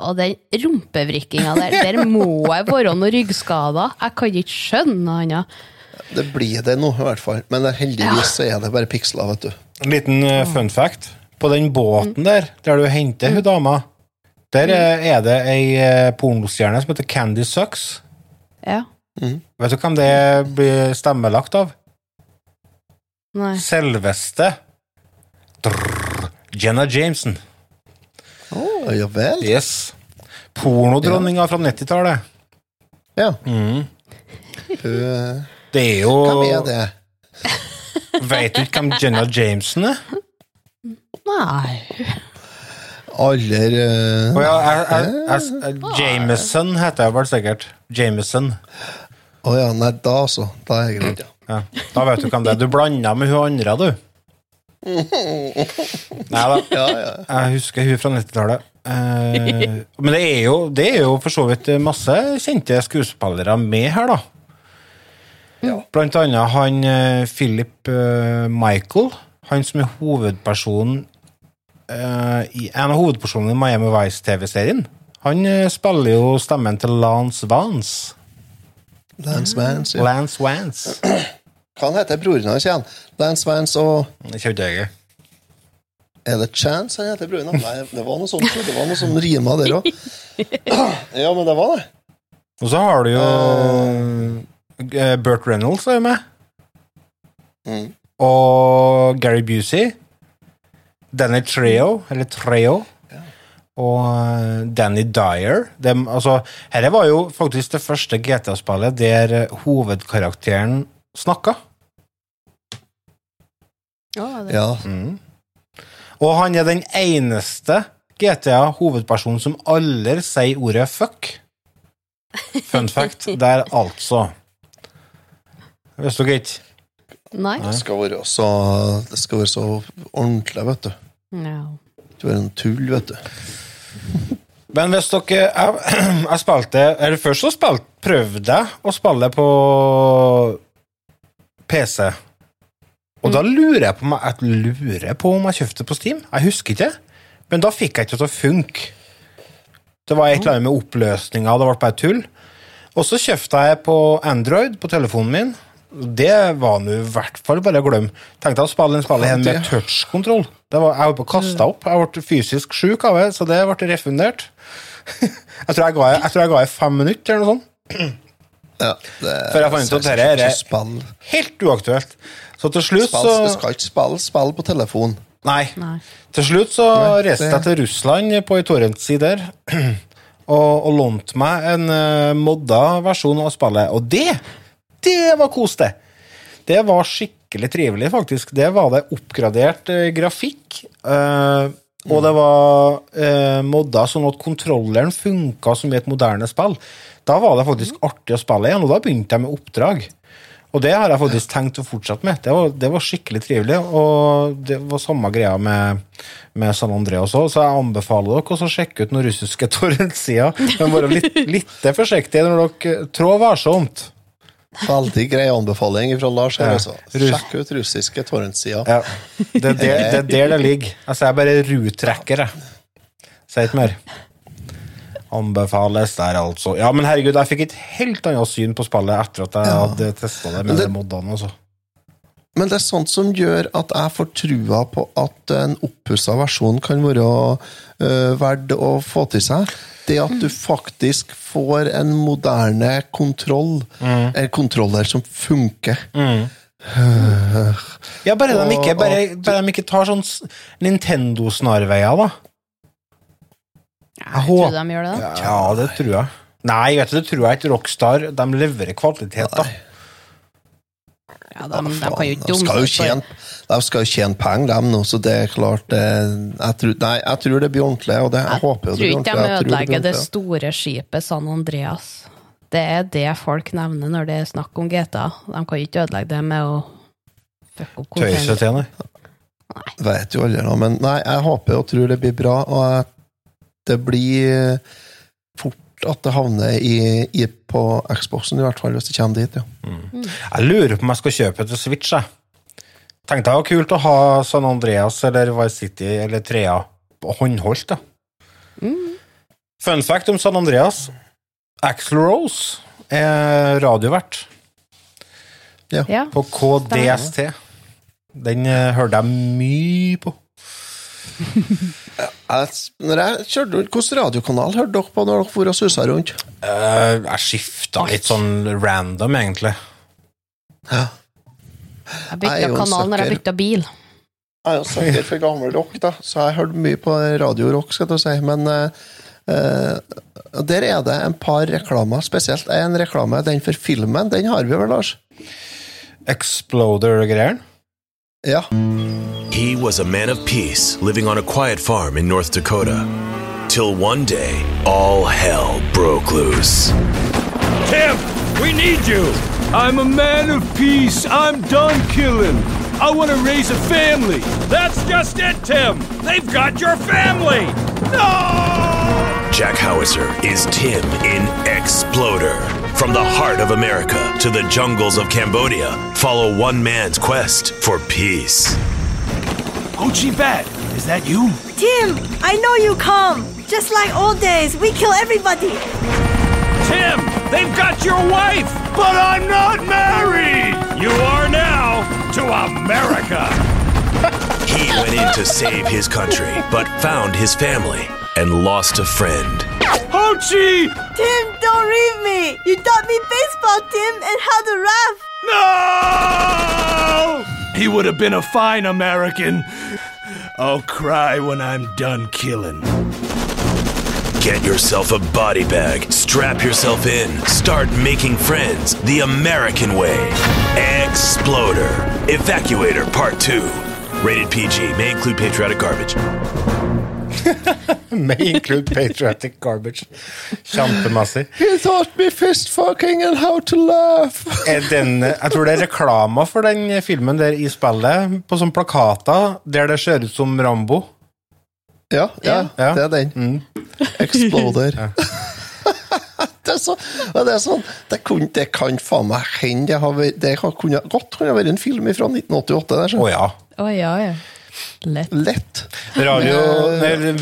S1: Og den rumpevrikkinga der, der må jeg være noen ryggskader. Jeg kan ikke skjønne annet.
S2: Det blir det nå, i hvert fall. Men heldigvis ja. er det bare piksler, vet du.
S3: En liten uh, fun fact. På den båten der, der du henter hun dama, der eh, er det ei eh, pornostjerne som heter Candy Sucks.
S1: Ja.
S3: Vet du hvem det blir stemmelagt av?
S1: Nei.
S3: Selveste Drrr, Jenna Jameson.
S2: Oh, ja vel?
S3: Yes. Pornodronninga fra 90-tallet.
S2: Ja.
S3: Mm.
S2: Hun-
S3: Det er jo
S2: Hvem er det? (laughs)
S3: Vet du ikke hvem Jenna Jameson er?
S1: Nei.
S2: Aller uh,
S3: oh, ja, er, er, er, Jameson heter jeg vel sikkert. Jameson.
S2: Å ja, nei, da altså. Da er jeg redd, ja.
S3: Ja, da vet du hvem det er. Du blanda med hun andre, du. Nei da.
S2: Ja, ja.
S3: Jeg husker hun fra 90-tallet. Eh, men det er, jo, det er jo for så vidt masse kjente skuespillere med her, da. Blant annet han eh, Philip uh, Michael. Han som er hovedpersonen uh, i en av hovedpersonene i Miami Vice-TV-serien. Han uh, spiller jo stemmen til Lance Vance.
S2: Lance Vance, ja.
S3: Lance Vance.
S2: Hva heter broren hans igjen? Lance Vance og. Er det Chance han heter broren? Nei, det var noe sånt. Det var noe sånn rima der òg. Ja, men det var det.
S3: Og så har du jo uh, Burt Reynolds er jo med.
S2: Mm.
S3: Og Gary Busey. Danny Treo, eller Treo. Og eh, Danny Dyer. De, altså, Dette var jo faktisk det første GTA-spillet der eh, hovedkarakteren snakka.
S1: Det-
S2: Ja.
S3: Og han er den eneste GTA-hovedpersonen som aldri sier ordet fuck. Fun fact (laughs) der, altså. Visste dere ikke?
S1: Nei.
S2: Det skal være så, det skal være så ordentlig, vet du.
S1: No.
S2: Det skal være en tull, vet du. (laughs)
S3: Men hvis dere Jeg, jeg spilte Eller først så spilte, prøvde jeg å spille på PC. Og da lurer jeg på om jeg, jeg lurer på om jeg kjøpte det på Steam. Jeg husker ikke. Men da fikk jeg ikke det til å funke. Det var et eller annet med oppløsninga, det ble bare tull. Og så kjøpte jeg på Android på telefonen min. Det var nå i hvert fall bare å glemme. Tenkte jeg å spille en spill igjen med touchkontroll. Det var- Jeg holdt på å kaste opp. Jeg ble fysisk sjuk av det, så det ble refundert. (laughs) Jeg tror jeg ga jeg tror jeg ga jeg fem minutter, eller noe sånt.
S2: Ja, det,
S3: For jeg fant ut at dette er- Helt uaktuelt. Så til slutt så Du
S2: skal ikke spille spill på telefon.
S3: Nei.
S1: Nei.
S3: Til slutt så
S2: Nei,
S3: reiste jeg til Russland på ei torrentside der (clears throat) og, og lånte meg en uh, modda versjon av spillet. Og det, det var kos, det! Det var skikkelig trivelig, faktisk. Det var det oppgradert eh, grafikk. eh, og det var eh, modda sånn at kontrolleren funka som i et moderne spill. Da var det faktisk artig å spille igjen, og da begynte jeg med oppdrag. Og det har jeg faktisk tenkt å fortsette med. Det var, det var skikkelig trivelig. Og det var samme greia med, med San Andreas òg, så jeg anbefaler dere også å sjekke ut noen russiske (laughs) torrentsider. Men være litt, litt forsiktige når dere trår varsomt.
S2: Veldig grei anbefaling fra Lars. her
S3: Ja.
S2: altså. Sjekk ut russiske torrentsider.
S3: Ja. Det det, er der det ligger. Altså, jeg er bare rutrekker, jeg. Sier ikke mer. Anbefales der, altså. Ja, men herregud, jeg fikk et helt annet syn på spillet etter at jeg hadde testa det med
S2: moddene det-
S3: modene. Altså.
S2: Men det er sånt som gjør at jeg får trua på at en oppussa versjon kan være uh, verdt å få til seg. Det at du faktisk får en moderne kontroll, en kontroller som funker. (sighs)
S3: Ja, bare de ikke, bare,
S2: at-
S3: bare de ikke tar sånn Nintendo-snarveier, da.
S1: Jeg tror de gjør det. da.
S3: Ja, det tror jeg. Nei, vet du, det tror jeg ikke. Rockstar de leverer kvalitet, da.
S1: Ja, de, de
S2: Faen,
S1: jo
S2: de skal jo tjene, de skal jo tjene penger, dem nå, så det er klart eh, jeg tror, Nei, jeg tror det blir ordentlig, og det, jeg,
S1: Jeg
S2: håper jo
S1: tror
S2: det blir
S1: ikke de
S2: ordentlig. jeg tror det blir
S1: ødelegger det
S2: ordentlig,
S1: store skipet San Andreas. Det er det folk nevner når det er snakk om GTA. De kan jo ikke ødelegge det med å fucke opp
S3: Tøyse til, nei.
S2: Vet jo aldri, nå, men nei, jeg håper og tror det blir bra, og at det blir fort at det havner i, i, på Xboxen, i hvert fall, hvis det kommer dit, ja.
S3: Jeg lurer på om jeg skal kjøpe til Switch. Jeg. Tenkte jeg var kult å ha San Andreas eller Vice City eller Trea på håndholdt. da. Fun fact om San Andreas. Axl Rose er radiovert
S1: Ja.
S3: på KDST. Den eh, hørte jeg mye på. (laughs)
S2: Når jeg kjørte rundt, Hvilken radiokanal hørte dere på når dere for og susa rundt?
S3: Eh, jeg skifta litt sånn random, egentlig.
S2: Ja.
S1: Jeg bytta kanal når jeg bytta bil.
S2: Jeg er jo sikkert for gammel rock, da, så jeg hørte mye på radiorock, skal du si. Men uh, eh, der er det en par reklamer, spesielt en reklame. Den for filmen, den har vi vel, Lars?
S3: Exploder-greier.
S2: Ja.
S6: He was a man of peace living on a quiet farm in North Dakota. Till one day, all hell broke loose.
S7: Tim, we need you. I'm a man of peace. I'm done killing. I want to raise a family. That's just it, Tim. They've got your family. No!
S6: Jack Howitzer is Tim in Exploder. From the heart of America to the jungles of Cambodia, follow one man's quest for peace.
S7: Ho Chi Bat, is that you?
S8: Tim, I know you come. Just like old days, we kill everybody.
S7: Tim, they've got your wife, but I'm not married. You are now to America.
S6: He went in to save his country, but found his family and lost a friend.
S7: Ho Chi!
S8: Tim, don't leave me. You taught me baseball, Tim, and how to laugh.
S7: No! He would have been a fine American. I'll cry when I'm done killing.
S6: Get yourself a body bag, strap yourself in, start making friends the American way. Exploder. Evacuator Part 2. Rated PG. May include patriotic garbage. (laughs)
S3: May include patriotic garbage. Kjempemessig.
S2: He taught me fist fucking and how to laugh.
S3: Er den, jeg tror det er reklama for den filmen der i spillet, på sånne plakater der det ser ut som Rambo.
S2: Ja, ja,
S3: Ja.
S2: det er den. Exploder. (laughs) det, er så, det er sånn Det, kun, det kan faen meg hende det, har det har kunne, godt kunne vært en film fra 1988. Der,
S3: Å
S2: oh,
S3: ja.
S1: Oh, ja, ja. Lett.
S2: Lett.
S3: Radio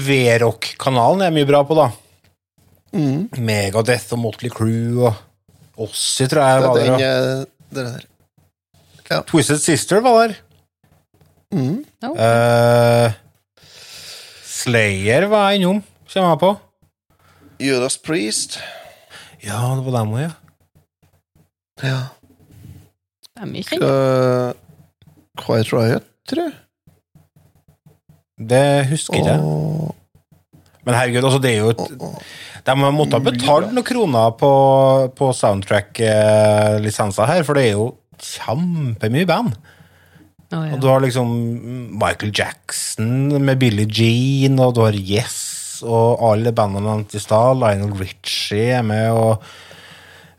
S3: V-rock-kanalen er mye bra på, da. Megadeth og Motley Crew og Ossi, tror jeg
S2: Det
S3: var
S2: er den,
S3: der.
S2: eh, det der.
S3: Twisted Sister var der.
S1: Oh.
S3: Uh, Slayer var jeg innom, kommer jeg på.
S2: Judas Priest.
S3: Ja, det var dem òg, ja.
S2: Ja.
S1: Det er mye kjent.
S2: Uh, Quiet Riot, tror jeg.
S3: Det husker ikke jeg. Men herregud, altså, det er jo et De måtte ha betalt noen kroner på, på soundtrack-lisenser her, for det er jo kjempemye band.
S1: Oh, ja.
S3: Og du har liksom Michael Jackson med Billie Jean, og du har Yes, og alle bandene nevnt i stad. Lionel Richie er med, og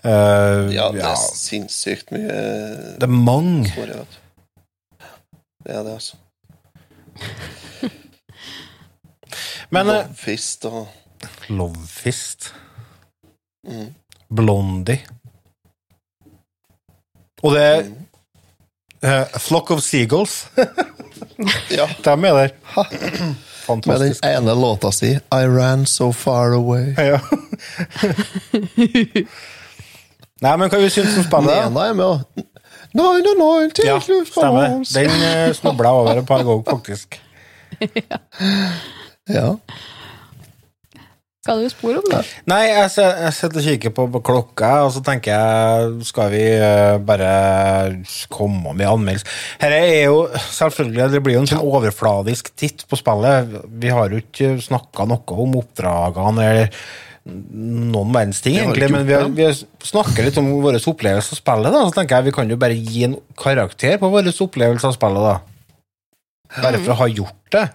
S3: uh,
S2: Ja, det
S3: ja,
S2: er sinnssykt mye
S3: det er mange.
S2: Sorry. Det er det, altså. (laughs)
S3: Men Lovefist
S2: Fist og
S3: Lovefist.
S2: Mm.
S3: Blondie. Og det er eh, Flock of Seagulls. (laughs)
S2: Ja.
S3: De er der.
S2: Med den
S3: Fantastisk.
S2: ene låta si I ran so far away. (laughs)
S3: Ja. Nei, men hva vi du om spillet? da?
S2: Nena er med Nine and nine til
S3: Ja, stemmer. Den uh, snubla jeg over et par ganger, faktisk. (laughs)
S2: Ja.
S1: Skal du spore om det?
S3: Nei, jeg jeg sitter og kikker på, på klokka, og så tenker jeg Skal vi eh, bare komme med anmeldelse? Her er jo selvfølgelig Det blir jo en sånn overfladisk titt på spillet. Vi har jo ikke snakka noe om oppdragene eller noen verdens ting, egentlig, men vi, har, vi har snakker litt om vår opplevelse av spillet. da, Så tenker jeg vi kan jo bare gi en karakter på vår opplevelse av spillet. da Bare for å ha gjort det.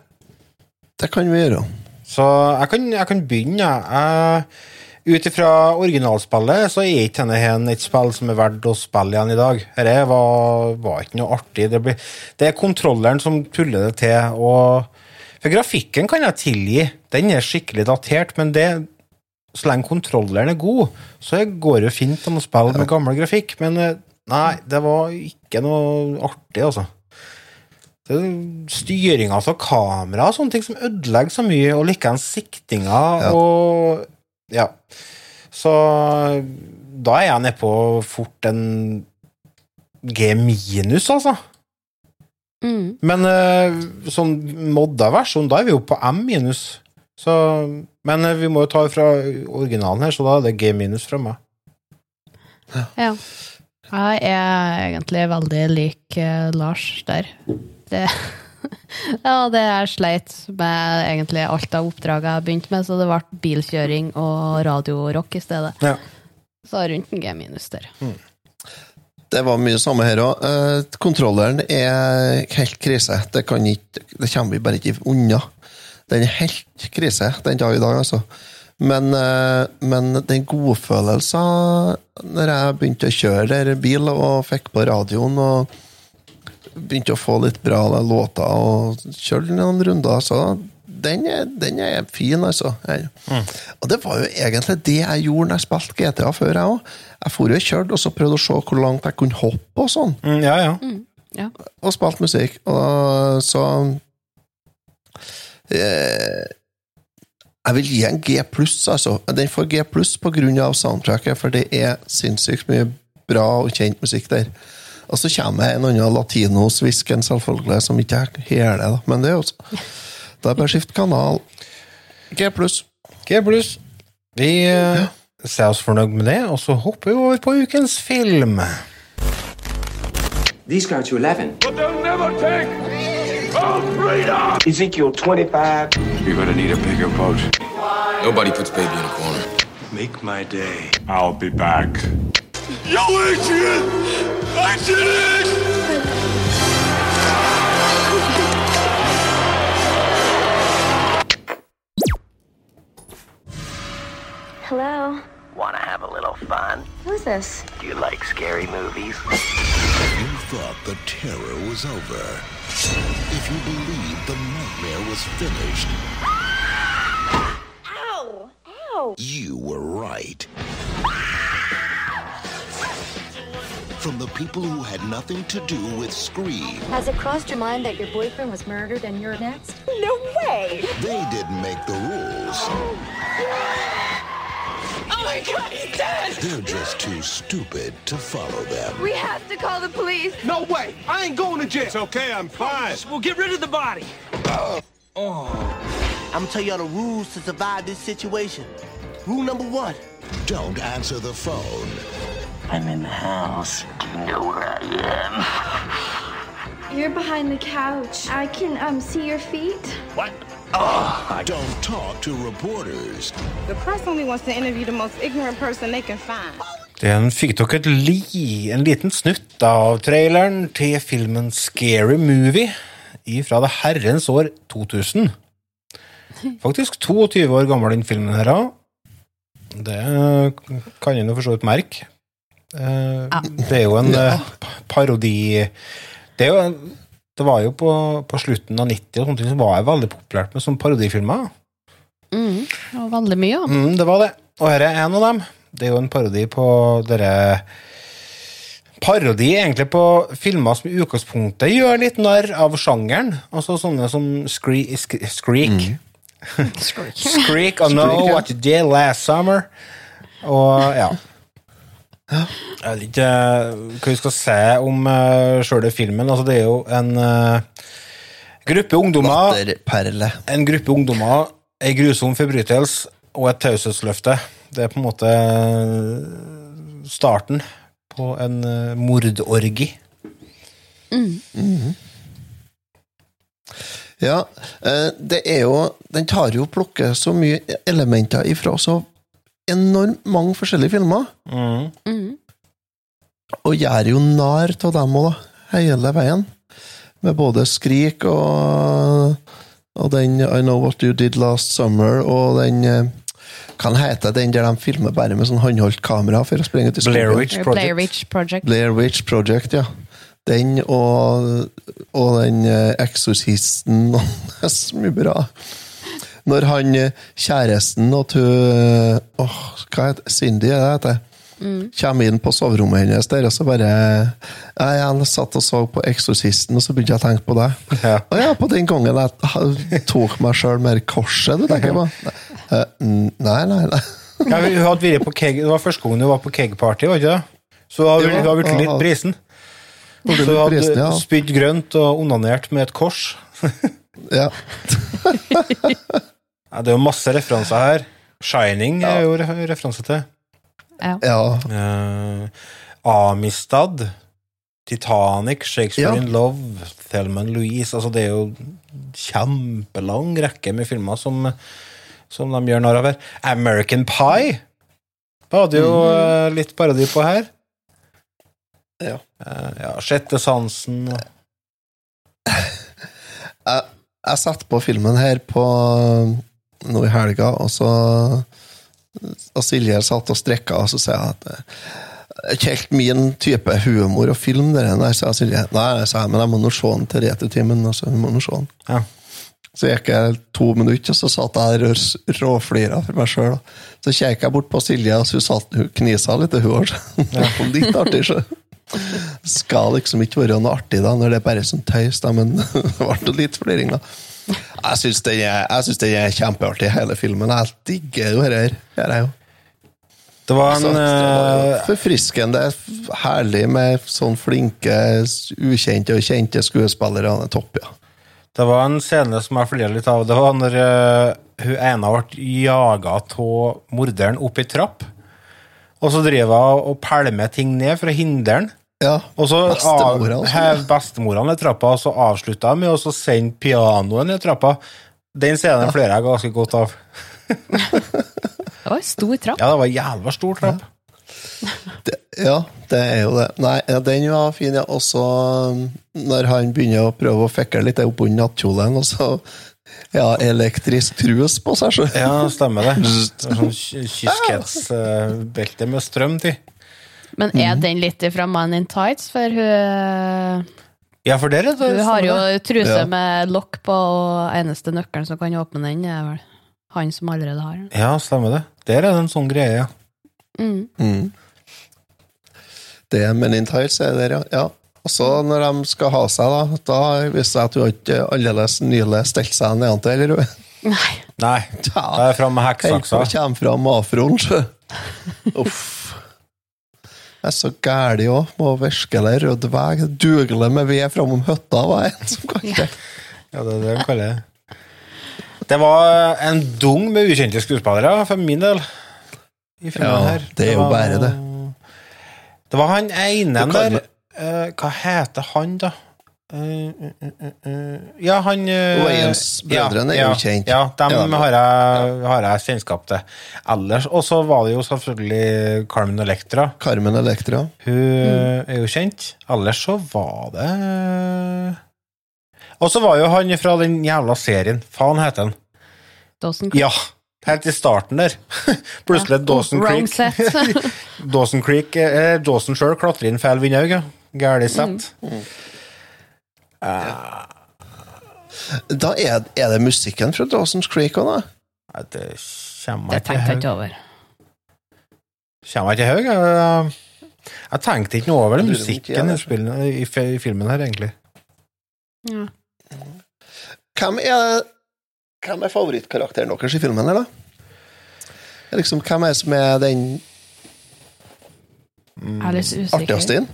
S2: Det kan vi gjøre.
S3: Så jeg kan, jeg kan begynne. jeg. Ut ifra originalspillet så er ikke denne et spill som er verdt å spille igjen i dag. Dette var, var ikke noe artig. Det, blir, det er kontrolleren som tuller det til. Og, for grafikken kan jeg tilgi. Den er skikkelig datert, men det, så lenge kontrolleren er god, så går det jo fint an å spille med gammel grafikk. Men eh, nei, det var ikke noe artig, altså. Det styringa av kamera og sånne ting som ødelegger så mye, og likeens siktinga og Ja. Så da er jeg nede på fort en G minus, altså.
S1: Mm.
S3: Men eh, sånn modda versjon, da er vi jo på M minus. Så, men eh, vi må jo ta fra originalen her, så da er det G minus fra meg.
S1: Ja. Jeg er egentlig veldig lik eh, Lars der. Det, (laughs) ja, det jeg sleit med egentlig alt av oppdrag jeg begynte med, så det ble bilkjøring og radiorock i stedet.
S3: Ja.
S1: Så rundt en G minus der.
S2: Det var mye samme her òg. kontrolleren er helt krise. Det, kan ikke, det kommer vi bare ikke unna. Den er helt krise den dag i dag, altså. Men, eh, men den godfølelsen når jeg begynte å kjøre der bil og fikk på radioen og begynte å få litt bra låter og kjørte noen runder, så den er, den er fin, altså. Mm. Og det var jo egentlig det jeg gjorde når jeg spilte GTA før, jeg òg. Jeg for og kjørte og så prøvde å se hvor langt jeg kunne hoppe og sånn
S3: Mm, ja, ja.
S1: Ja.
S2: og spilte musikk. Og så Jeg vil gi en G pluss, altså. Den får G pluss på grunn av soundtracket, for det er sinnssykt mye bra og kjent musikk der. Og så kommer en annen latinosvisken, selvfølgelig, som ikke jeg heler, da. Men det er jo så- Da er det bare å skifte kanal. G pluss.
S3: G pluss. Vi eh, ser oss fornøyd med det, og så hopper vi over på ukens film.
S9: These go to 11.
S7: But they'll never take freedom!
S9: Ezekiel 25.
S10: You're gonna need a bigger boat.
S4: Nobody puts baby in a corner.
S10: Make my day. I'll be back.
S7: Yo, Adrian! I did it!
S11: Hello.
S12: Want to have a little fun?
S11: Who's this?
S12: Do you like scary movies?
S13: You thought the terror was over. If you believed the nightmare was finished,
S11: Ow! Ow!
S13: you were right. From the people who had nothing to do with Scream,
S14: Has it crossed your mind that your boyfriend was murdered and you're next?
S11: No way!
S13: they didn't make the rules. (gasps)
S11: Oh my god, he's dead!
S13: They're just too stupid to follow them.
S11: We have to call the police.
S5: No way! I ain't going to jail. It's okay, I'm fine. We'll get rid of the body.
S12: Oh, I'm gonna tell y'all the rules to survive this situation. Rule number one.
S13: Don't answer the phone.
S12: I'm in the house. Do you know where I am?
S15: You're behind the couch. I can um see your feet.
S12: What? Oh,
S13: Don't talk to reporters.
S16: The press only wants to interview the most ignorant person they can find.
S3: Den fikk dere et li, en liten snutt av traileren til filmen Scary Movie fra det herrens år 2000. Faktisk 22 år gammel, den filmen her. Det kan en jo for så vidt merke Eh, Det er jo en eh, parodi Det er jo en det var jo på, på slutten av 90 og sånne ting som var jeg veldig populært med sånne parodifilmer.
S1: Mm, og veldig mye, ja.
S3: Mm, det var det. Og her er en av dem. Det er jo en parodi på dere Parodi egentlig på filmer som i utgangspunktet gjør litt narr av sjangeren. Altså sånne som Scree, Sk Skreek. Skreak, (laughs) I know what you did last summer. Og ja. Jeg vet ikke eh, hva vi skal si om uh, sjøle filmen. Altså, det er jo en uh, gruppe ungdommer En gruppe ungdommer, ei grusom forbrytelse og et taushetsløfte. Det er på en måte starten på en uh, mordorgi.
S1: Mm.
S2: Ja, eh, det er jo Den tar jo og plukker så mye elementer ifra så enormt mange forskjellige filmer.
S1: Mm.
S2: Og gjør jo narr av dem òg. Hele veien. Med både Skrik og, og den I Know What You Did Last Summer og den kan hete den der de filmer bare med sånn håndholdt kamera for å springe ut i skogen?
S3: Blair Witch
S1: Blair Witch Project.
S2: Blair Witch Project, ja. Den og, og den eh, Eksorsisten og Det (laughs) er så mye bra. Når han eh, kjæresten og hun Åh, hva heter Cindy, er det det heter?
S1: Mm.
S2: Kommer inn på soverommet hennes der, og så bare Jeg, jeg satt og så på Eksorsisten, og så begynte jeg å tenke på deg.
S3: Ja.
S2: Og ja, på den gangen jeg tok meg sjøl mer korset, du tenker på. Eh, Nei, nei, nei. (laughs)
S3: Ja, hun hadde vært på keg, det var første gangen hun var på kegparty, var ikke det? Så hun har, har blitt litt
S2: ja.
S3: brisen. Så hun hadde
S2: brisen, ja.
S3: spydd grønt og onanert med et kors. (laughs)
S2: Ja. (laughs)
S3: Ja, det er jo masse referanser her. Shining er jo re referanse til.
S1: Ja.
S2: ja.
S3: Uh, Amistad, Titanic, Shakespeare
S2: Ja.
S3: in Love, Thelma Louise altså Det er jo kjempelang rekke med filmer som, som de gjør narr av her. American Pie var det jo eh, litt parodi på her.
S2: Ja.
S3: Uh, ja, Sjette sansen og
S2: jeg, jeg satte på filmen her på nå i helga, og så og Silje satt og strekka, og så sa jeg at det er ikke helt min type humor å filme det der. Sa Silje. Nei, sa jeg, men jeg må nå se den til returtimen. Så jeg må nå se den.
S3: Ja.
S2: Så gikk jeg to minutter, og så satt jeg der og råflira for meg sjøl. Så kjekk jeg bort på Silje, og så hun, satt, hun knisa litt, hun òg. (laughs) Litt artig, så. Skal liksom ikke være noe artig da, når det er bare sånn tøys, da, men (laughs) det ble litt fliring, da. Jeg syns den, er- er kjempeartig, hele filmen. Jeg digger jo dette her.
S3: Det var en eh,
S2: forfriskende, herlig med sånn flinke, ukjente og kjente skuespillere. Han er topp, ja.
S3: Det var en scene som jeg flirer litt av. Det var når uh, hun ene ble jaga av morderen opp i trapp. Og så driver hun og pælmer ting ned for å hindre den.
S2: Ja,
S3: Og så
S2: bestemora
S3: av, hev
S2: ja.
S3: bestemora ned trappa, og så avslutta jeg med å sende pianoet ned trappa. Den scenen flere jeg ganske godt av.
S1: Det var en stor trapp.
S3: Ja, det var jævla stor trapp.
S2: Det, ja, det er jo det. Nei, ja, den var fin, ja. Og så um, når han begynner å prøve å fikle litt opp under nattkjolen, og så ja, elektrisk trus på seg sjøl.
S3: Ja, stemmer det. det (laughs) sånn kyskhetsbelte med strøm til.
S1: Men er den litt ifra Man in Tights? For hun,
S3: Ja, for dere, er
S1: hun har jo truse
S2: Ja.
S1: med lokk på, og eneste nøkkelen som kan åpne den, er vel han som allerede har den.
S3: Ja, stemmer det. Der er det en sånn greie, ja.
S1: Mm.
S2: Mm. Det er Men in Tights er der, ja. ja. Og så når de skal ha seg, da, da viser det seg at hun ikke aldeles nylig stelt seg nedentil, eller hun?
S1: Nei.
S3: Nei, (laughs) det er fram med hekksaksa.
S2: Helt kommer fram afroen, sjø. (laughs) Uff. Jeg er så gæli òg. Må virkelig rydde vei. Dugle med ved framom hytta, var en som kalte det.
S3: Ja, det er det de kaller det. Det var en dung med ukjente skuespillere, for min del. I
S2: Ja,
S3: her.
S2: det er jo bare det.
S3: Det var han ene der eh, Hva heter han, da? Eh, eh, eh, eh, ja, han uh,
S2: Wayans-brødrene er jo kjent.
S3: Ja, dem
S2: Ja.
S3: har, jeg, har jeg kjennskap til. Ellers Og så var det jo selvfølgelig Carmen Electra.
S2: Carmen Electra.
S3: Hun
S2: Mm.
S3: er jo kjent. Ellers så var det Og så var jo han fra den jævla serien. Faen heter han.
S1: Dawson
S3: Ja, Helt i starten der. (laughs) Plutselig
S1: Ja.
S3: Dawson
S1: Wrong
S3: Creek.
S1: set. (laughs)
S3: Dawson Creek eh, Dawson sjøl klatrer inn feil vindhaug. Ja. Gæli sett.
S2: Da er, er det musikken fra Dawson's Creek òg, da?
S3: Nei, det kommer
S1: Det
S3: ikke
S1: tenkte jeg ikke over.
S3: Kommer ikke høy? Jeg, jeg tenkte ikke noe over
S2: Jeg ikke
S3: musikken i, spillen, i, i filmen her, egentlig.
S1: Ja.
S2: Hvem er, hvem er favorittkarakteren deres i filmen, eller? Er Liksom, hvem er det som er den
S1: mm,
S2: artigste inn?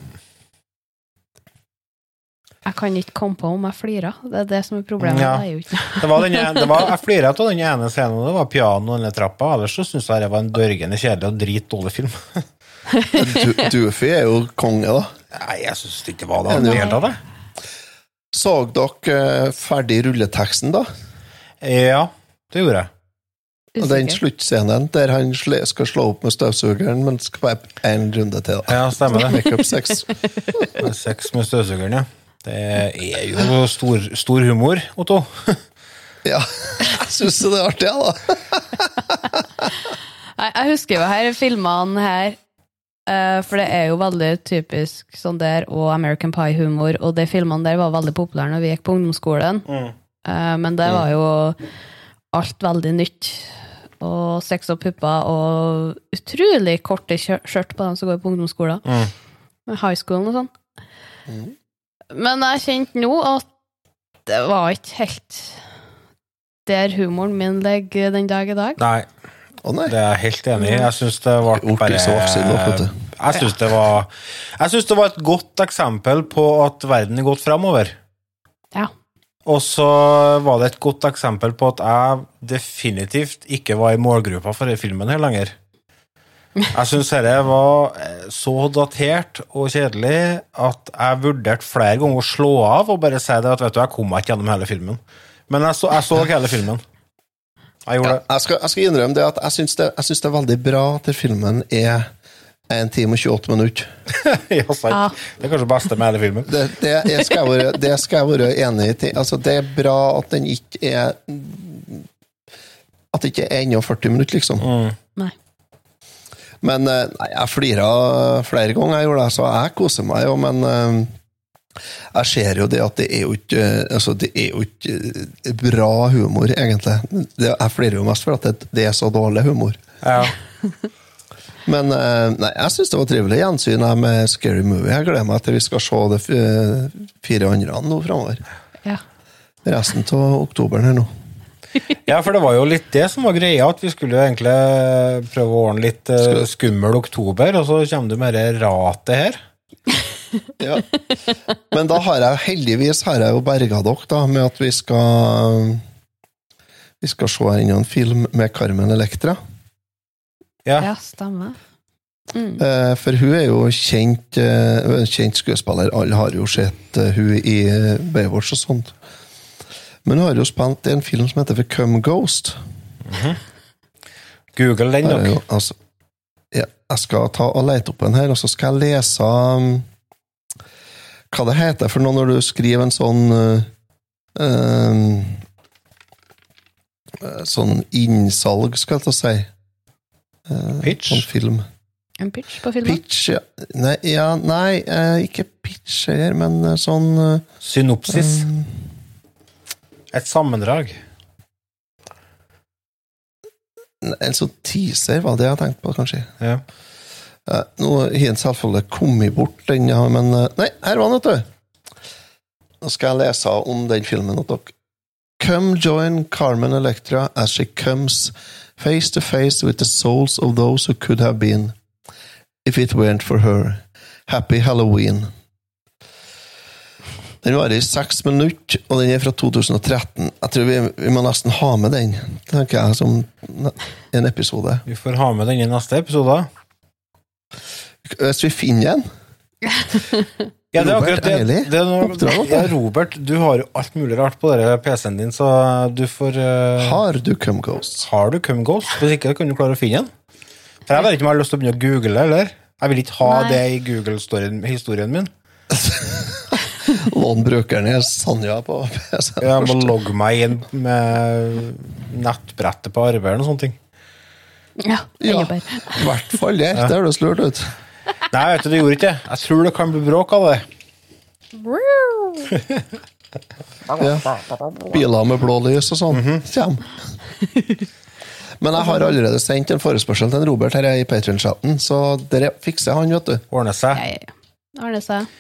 S1: Jeg kan ikke komme på om jeg flirer. Det er det som er problemet.
S3: Ja.
S1: Det er jo ikke
S3: Det var den, det var, jeg flirer av den ene scenen, det var piano under trappa. Ellers så syns jeg det var en dørgende kjedelig og dritdårlig film.
S2: Du, Doofy er jo konge, da.
S3: Nei, jeg syns ikke det var det.
S2: Han
S3: en del av det.
S2: Så dere eh, ferdig rulleteksten, da?
S3: Ja, det gjorde jeg.
S2: Og den sluttscenen der han skal slå opp med støvsugeren, men skal være en runde til. da.
S3: Ja, stemmer det.
S2: Makeup sex. (laughs)
S3: Sex med støvsugeren, ja. Det er jo stor, stor humor, Otto. (laughs)
S2: Ja, jeg syns det er artig, jeg, da.
S1: Nei, jeg husker jo her filmene her, eh, for det er jo veldig typisk sånn der, og American Pie-humor, og de filmene der var veldig populære når vi gikk på ungdomsskolen. Mm. men det var jo alt veldig nytt. Og sex og pupper, og utrolig korte kjø- skjørt på dem som går på ungdomsskolen. Med High school og sånn. Men jeg kjente nå at det var ikke helt der humoren min ligger den dag i dag.
S3: Nei. Det er jeg helt enig i. Jeg syns det ble bare. Jeg syns det var Jeg synes det var et godt eksempel på at verden er gått framover.
S1: Ja.
S3: Og så var det et godt eksempel på at jeg definitivt ikke var i målgruppa for denne filmen her lenger. Jeg syns dette var eh, så datert og kjedelig at jeg vurderte flere ganger å slå av og bare si det at vet du, jeg kom meg ikke gjennom hele filmen. Men jeg så, jeg så hele filmen. Jeg gjorde det.
S2: Jeg skal, jeg skal innrømme det at jeg syns det, jeg syns det er veldig bra at filmen er 1 time og 28 minutter. (laughs)
S3: ja, sant. Det er kanskje det beste med hele filmen.
S2: Det, det, jeg skal være, det skal jeg være enig i. Altså, det er bra at den ikke er At det ikke er ennå 40 minutter, liksom.
S1: Nei.
S2: Men eh, nei, jeg flira flere ganger, jeg gjorde det, så jeg koser meg jo, men eh, jeg ser jo det at det er jo ikke altså det er jo ikke eh, bra humor, egentlig. Det, jeg flirer jo mest for at det, det er så dårlig humor.
S3: Ja. (laughs)
S2: Men eh, nei, jeg syns det var trivelig gjensyn her med Scary Movie. Jeg gleder meg til vi skal se de fire andre nå framover.
S1: Ja.
S2: Resten av oktoberen her nå.
S3: Ja, for det var jo litt det som var greia, at vi skulle jo egentlig prøve å ordne litt uh, skummel oktober, og så kommer du med det ratet her. (laughs)
S2: Ja. Men da har jeg heldigvis har jeg jo berga dere da, med at vi skal Vi skal se enda en film med Carmen Electra.
S3: Ja.
S1: Ja, stemmer. Mm.
S2: Eh, For hun er jo kjent, eh, kjent skuespiller. Alle har jo sett hun i Baywatch og sånt. Men hun har jo spilt i en film som heter For Come Ghost.
S3: Google den,
S2: Her er
S3: dere.
S2: jo, altså, ja, jeg skal ta og lete opp den her, og så skal jeg lese um, hva det heter for noe når du skriver en sånn uh, um, uh, Sånn innsalg, skal jeg ta og si. Uh,
S3: Pitch?
S2: Sånn film.
S1: En pitch på filmen?
S2: Pitch, ja. Nei, ja, nei eh, ikke pitch her, men eh, sånn eh,
S3: Synopsis. Et sammendrag.
S2: En sånn teaser var det jeg tenkte på, kanskje.
S3: Ja.
S2: Eh, nå har den selvfølgelig kommet bort, den, ja, men eh, Nei, her var den, vet du! Nå skal jeg lese om den filmen til dere. Come join Carmen Electra as she comes face to face with the souls of those who could have been, if it weren't for her. Happy Halloween. Den varer i seks minutter, og den er fra 2013. Jeg tror vi, vi må nesten ha med den, tenker jeg, som en episode.
S3: Vi får ha med den i neste episode.
S2: Hvis vi finner den. (laughs)
S3: Ja, det er akkurat det. Det er noe,
S2: det
S3: ja, Robert, du har jo alt mulig rart på PC-en din, så du får uh,
S2: Har du Come Ghost?
S3: Har du Come Ghost? Hvis ikke, kan du klare å finne den. For jeg vet ikke om jeg har lyst til å begynne å google, eller? Jeg vil ikke ha
S1: Nei.
S3: det i Google-historien min. (laughs)
S2: Lån brukeren i Sanja på PC-en
S3: Jeg må logge meg inn med nettbrettet på arbeid eller noe sånt. ting.
S1: Ja.
S2: I hvert fall der. Det høres lurt ut.
S3: Nei, vet du, det gjorde ikke det. Jeg tror det kan bli bråk av det. (laughs)
S2: Ja. Biler med blå lys og sånn. Kjem. Men jeg har allerede sendt en forespørsel til Robert her i Patrion-chatten, så dere fikser han, vet du.
S3: Ordner seg.
S1: Ja, ja, ja. Ordner seg.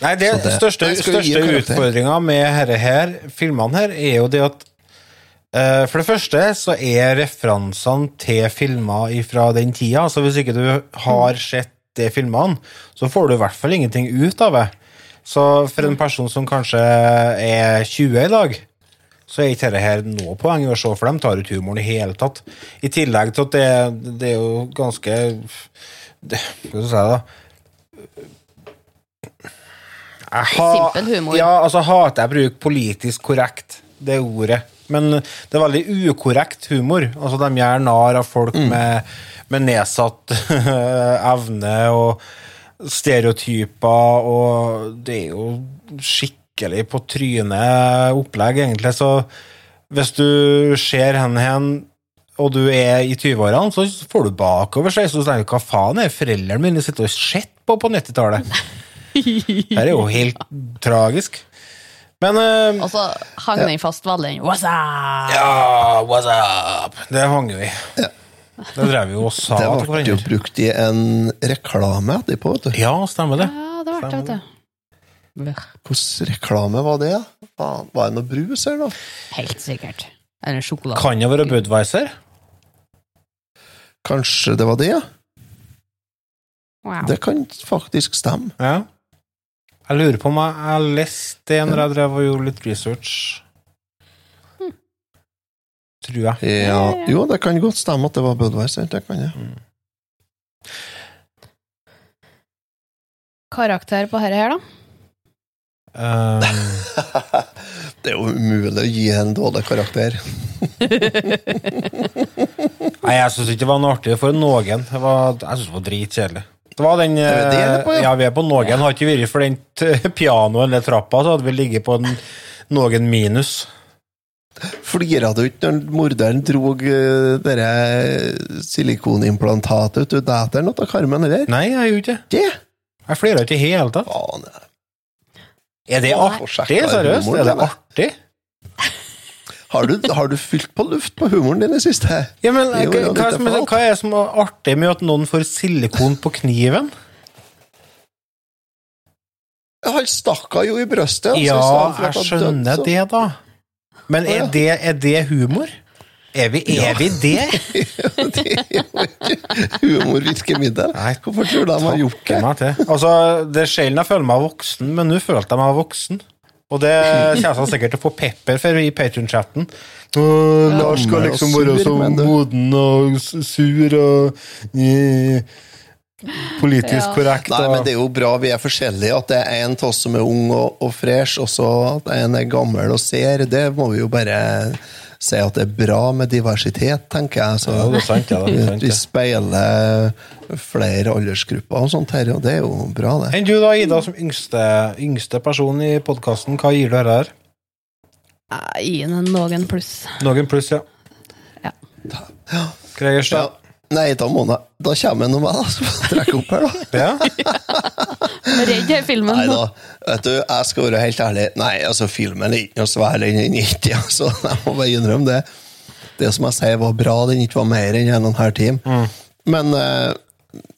S3: Nei, det,
S2: det-
S3: største, største utfordringa med herre her, filmene her, er jo det at uh, For det første så er referansene til filmer fra den tida, så hvis ikke du har sett de filmene, så får du i hvert fall ingenting ut av det. Så for en person som kanskje er 20 i dag, så er ikke dette her noe poeng å se, for de tar ut humoren i hele tatt. I tillegg til at det, det er jo ganske det, Hva skal jeg si, da? Jeg ha-
S1: Simpel humor.
S3: Ja, altså hater jeg å bruke politisk korrekt, det ordet. Men det er veldig ukorrekt humor. Altså De gjør narr av folk med, med nedsatt (laughs) evne og stereotyper, og det er jo skikkelig på trynet opplegg, egentlig. Så hvis du ser hen hen og du er i 20-årene, så får du bakover seg, så tenker du hva faen er foreldrene mine sitter og ser på på 90-tallet? (laughs) Det er jo helt tragisk. Men uh,
S1: Og så hang den fast veldig. What's up?
S3: Ja, what's up? Det hang vi i. Det drev vi jo og sa
S2: Det ble jo brukt i en reklame etterpå, vet du.
S3: Ja, stemmer det.
S1: Ja, det ble det, vet du.
S2: Hvordan reklame var det? Var det noe brus her, da?
S1: Helt sikkert. Eller sjokolade.
S3: Kan det være Budwiser?
S2: Kanskje det var det, ja?
S1: Wow.
S2: Det kan faktisk stemme.
S3: Ja. Jeg lurer på om jeg har lest det når jeg drev og gjorde litt research. Tror jeg.
S2: Ja, jo, det kan godt stemme at det var Budwiser. Det kan jeg.
S1: Karakter på dette her, da?
S3: Um. (laughs)
S2: Det er jo umulig å gi en dårlig karakter.
S3: Nei, jeg syns ikke det var noe artig for noen. Var, jeg syns det var dritkjedelig. Det var den
S2: det det det er på,
S3: eh,
S2: ja?
S3: Ja, vi er på noen. Har ikke vært for den (laughs) pianoet eller trappa, så hadde vi ligget på en noen minus.
S2: Flira du ikke når morderen drog uh, det silikonimplantatet ut av dæteren av Carmen, eller?
S3: Nei, jeg gjorde ikke det. Jeg flira ikke i det hele tatt. Er det artig? Seriøst? Er det artig?
S2: Har du, har du fylt på luft på humoren din i siste?
S3: Ja, men
S2: Jo,
S3: hva, hva, som, hva er det som er artig med at noen får silikon på kniven?
S2: Han stakk jo i brøstet. altså,
S3: Ja, jeg skjønner
S2: død,
S3: det, da. Men
S2: ja.
S3: er det, er det humor? Er vi, er
S2: Ja.
S3: vi det? (laughs)
S2: det er jo ikke humorvirkemiddel. Hvorfor tror du de har gjort det?
S3: Altså, det er sjelden jeg føler meg voksen, men nå følte jeg meg voksen. Og det kommer han sikkert til å få pepper for i Patrion-chatten. Lars skal liksom være så moden og sur og i, politisk korrekt.
S2: Nei, men det er jo bra vi er forskjellige. At det er en av oss som er ung og, og fresh, og så at en er gammel og ser. Det må vi jo bare si at det er bra med diversitet, tenker jeg. Så
S3: Ja, det er sant, ja,
S2: vi
S3: ja.
S2: speiler flere aldersgrupper og sånt her, og det er jo bra, det.
S3: Enn du da, Ida, som yngste, yngste person i podkasten, hva gir du dette her?
S1: Jeg gir den noen pluss.
S3: Noen pluss, ja. ja.
S2: Ja. Nei, da må jeg Da kommer jeg nå med, da. Så får jeg trekke opp her, da.
S3: Ja. (laughs)
S1: Redd filmen.
S2: Nei da, vet du, jeg skal være helt ærlig. Nei, altså, filmen er ikke noe svær, den er ikke, (laughs) altså. Jeg må bare innrømme det. Det som jeg sier var bra, den ikke var mer enn en og en halv time. Men eh,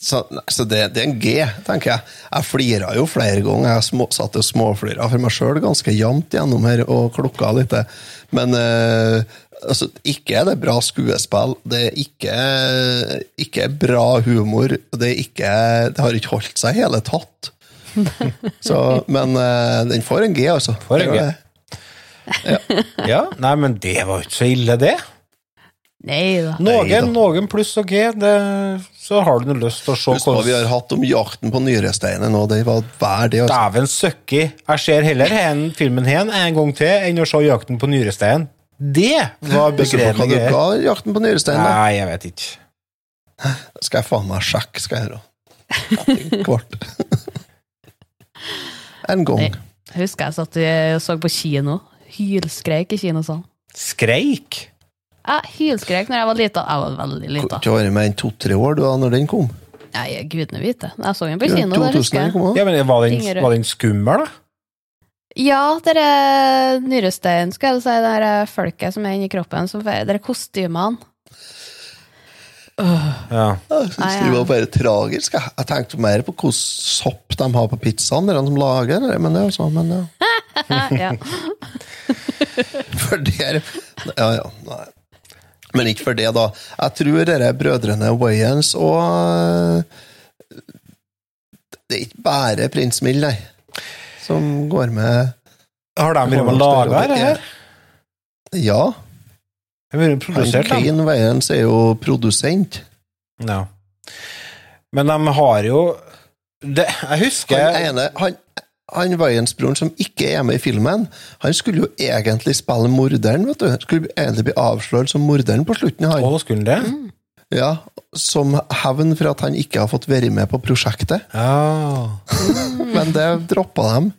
S2: så, så det, det er en G, tenker jeg. Jeg flira jo flere ganger. Jeg små, satt og småflira for meg sjøl ganske jevnt gjennom her og klukka litt. Men eh, altså, ikke er det bra skuespill. Det er ikke, ikke bra humor. Det, ikke, det har ikke holdt seg i hele tatt. (laughs) Så, men eh, den får en G, altså.
S3: Får en G.
S2: Ja.
S3: ja. (laughs) Nei, men det var jo ikke så ille, det.
S1: Nei da.
S3: Noen, noen pluss og G, det, så har du noe lyst til å se
S2: Husk hva vi har hatt om jakten på nyresteinen, og det var hver det. Altså.
S3: Dæven søkki. Jeg ser heller hen, filmen hen en gang til enn å se Jakten på nyresteinen. Det var
S2: du hva ga jakten på nyresteinen?
S3: Nei, jeg vet ikke.
S2: Skal jeg faen meg sjekke, skal jeg gjøre. Kvart. (laughs) En gang.
S1: Jeg Husker jeg satt og så på kino. Hylskreik i kinosalen.
S3: Skreik?
S1: Ja, hylskrek når jeg var lita. Jeg var veldig lita.
S2: Ikke vært med enn to-tre år da når den kom.
S1: Nei, gudene vite. Jeg så den på kino. Ja,
S2: 2000
S1: husker jeg.
S2: kom,
S3: Ja, men Var den, var den skummel, da?
S1: Ja, er nyrestein, skal jeg si, det her folket som er inni kroppen, som er kostymene.
S3: Ja.
S2: Jeg synes
S1: Nei,
S2: det var bare tragisk. Jeg, tenkte mer på hvordan sopp de har på pizzaen, de som lager det. Men det er sånn, men ja. (laughs)
S1: ja. (laughs)
S2: For der Ja, ja. Nei. Men ikke for det, da. Jeg tror dere brødrene Wayans og Det er ikke bare prins Mill, nei, som går med
S3: Har de med og laga det her?
S2: Ja.
S3: De har produsert,
S2: Han er jo produsent.
S3: Ja. Men de har jo det, Jeg husker
S2: Han ene, han, han Wayans-broren som ikke er med i filmen, han skulle jo egentlig spille morderen, vet du. Skulle egentlig bli avslørt som morderen på slutten. Han.
S3: Å, skulle han det?
S2: Ja, Som hevn for at han ikke har fått være med på prosjektet.
S3: Ja. (laughs)
S2: Men det droppa dem.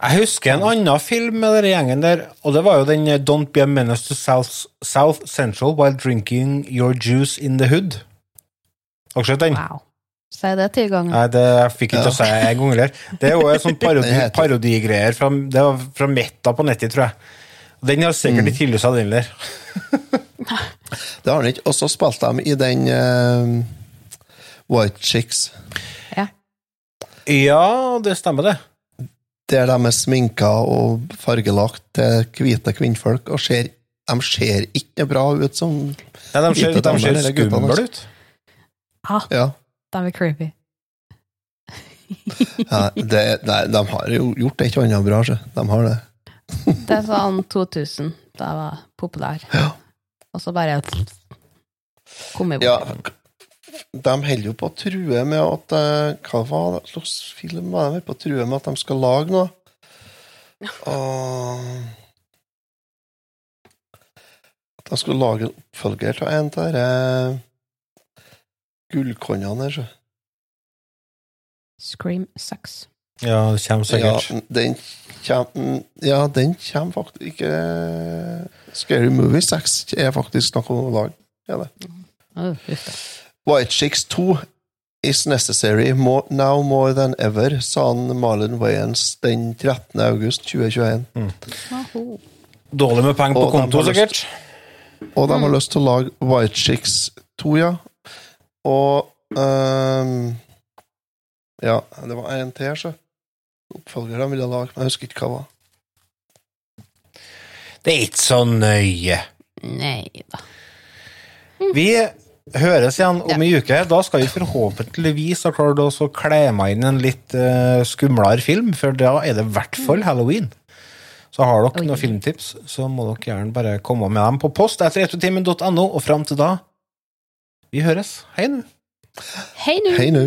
S3: Jeg husker en annen film med den gjengen der, og det var jo den eh, Don't be a menace to South, South Central while drinking your juice in the hood. Har dere sett den?
S1: Wow. Si det ti ganger.
S3: Nei, det jeg fikk ikke
S2: Ja.
S3: å si en gang heller. Det er jo en sånn (laughs) parodi, parodigreier fra, det var fra Metta på nettet, tror jeg. Den har sikkert
S2: Mm.
S3: ikke av den der. (laughs)
S2: Det har den ikke. Og så spilte de i den uh, White Chicks,
S3: Ja. Ja, det stemmer, det.
S2: Der de er sminka og fargelagt til hvite kvinnfolk, og ser, de ser ikke bra ut som
S3: Nei, de ser, de ser skumle
S2: altså.
S3: ut.
S1: Ah,
S2: Ja.
S1: de er creepy.
S2: ja det, nei, de har jo gjort et eller annet bra, så. De har det.
S1: Det er sånn 2000, da jeg var populær. Og så bare kom jeg bort.
S2: Ja, de holder jo på å true med at eh, Hva var det slags film var de på å true med at de skal lage noe? Og At de skal lage en oppfølger av en av disse gullkonnene her, så.
S1: Scream 6.
S3: Ja, det kommer sikkert.
S2: Ja, den kommer Ja, den kommer faktisk ikke Scary Movie 6 er faktisk noe å lage. Ja, det.
S1: Oh, uff da.
S2: White Chicks 2 is necessary more, now more than ever, sa han Marlon Wayans den 13. august 2021.
S1: Mm.
S3: Dårlig med penger på konto, sikkert.
S2: Og de har lyst til å lage White Chicks 2, ja. Og um, Ja, det var en til, så. Oppfølger de ville lage, men jeg husker ikke hva det var.
S3: Det er ikke så nøye.
S1: Nei da.
S3: Vi høres igjen om en uke. Da skal vi forhåpentligvis ha klart å kle meg inn en litt uh, skumlere film, for da er det i hvert fall halloween. Så har dere noen filmtips, så må dere gjerne bare komme med dem på post etter ettertimen.no, og fram til da Vi høres.
S1: Hei nå.
S2: Hei nå.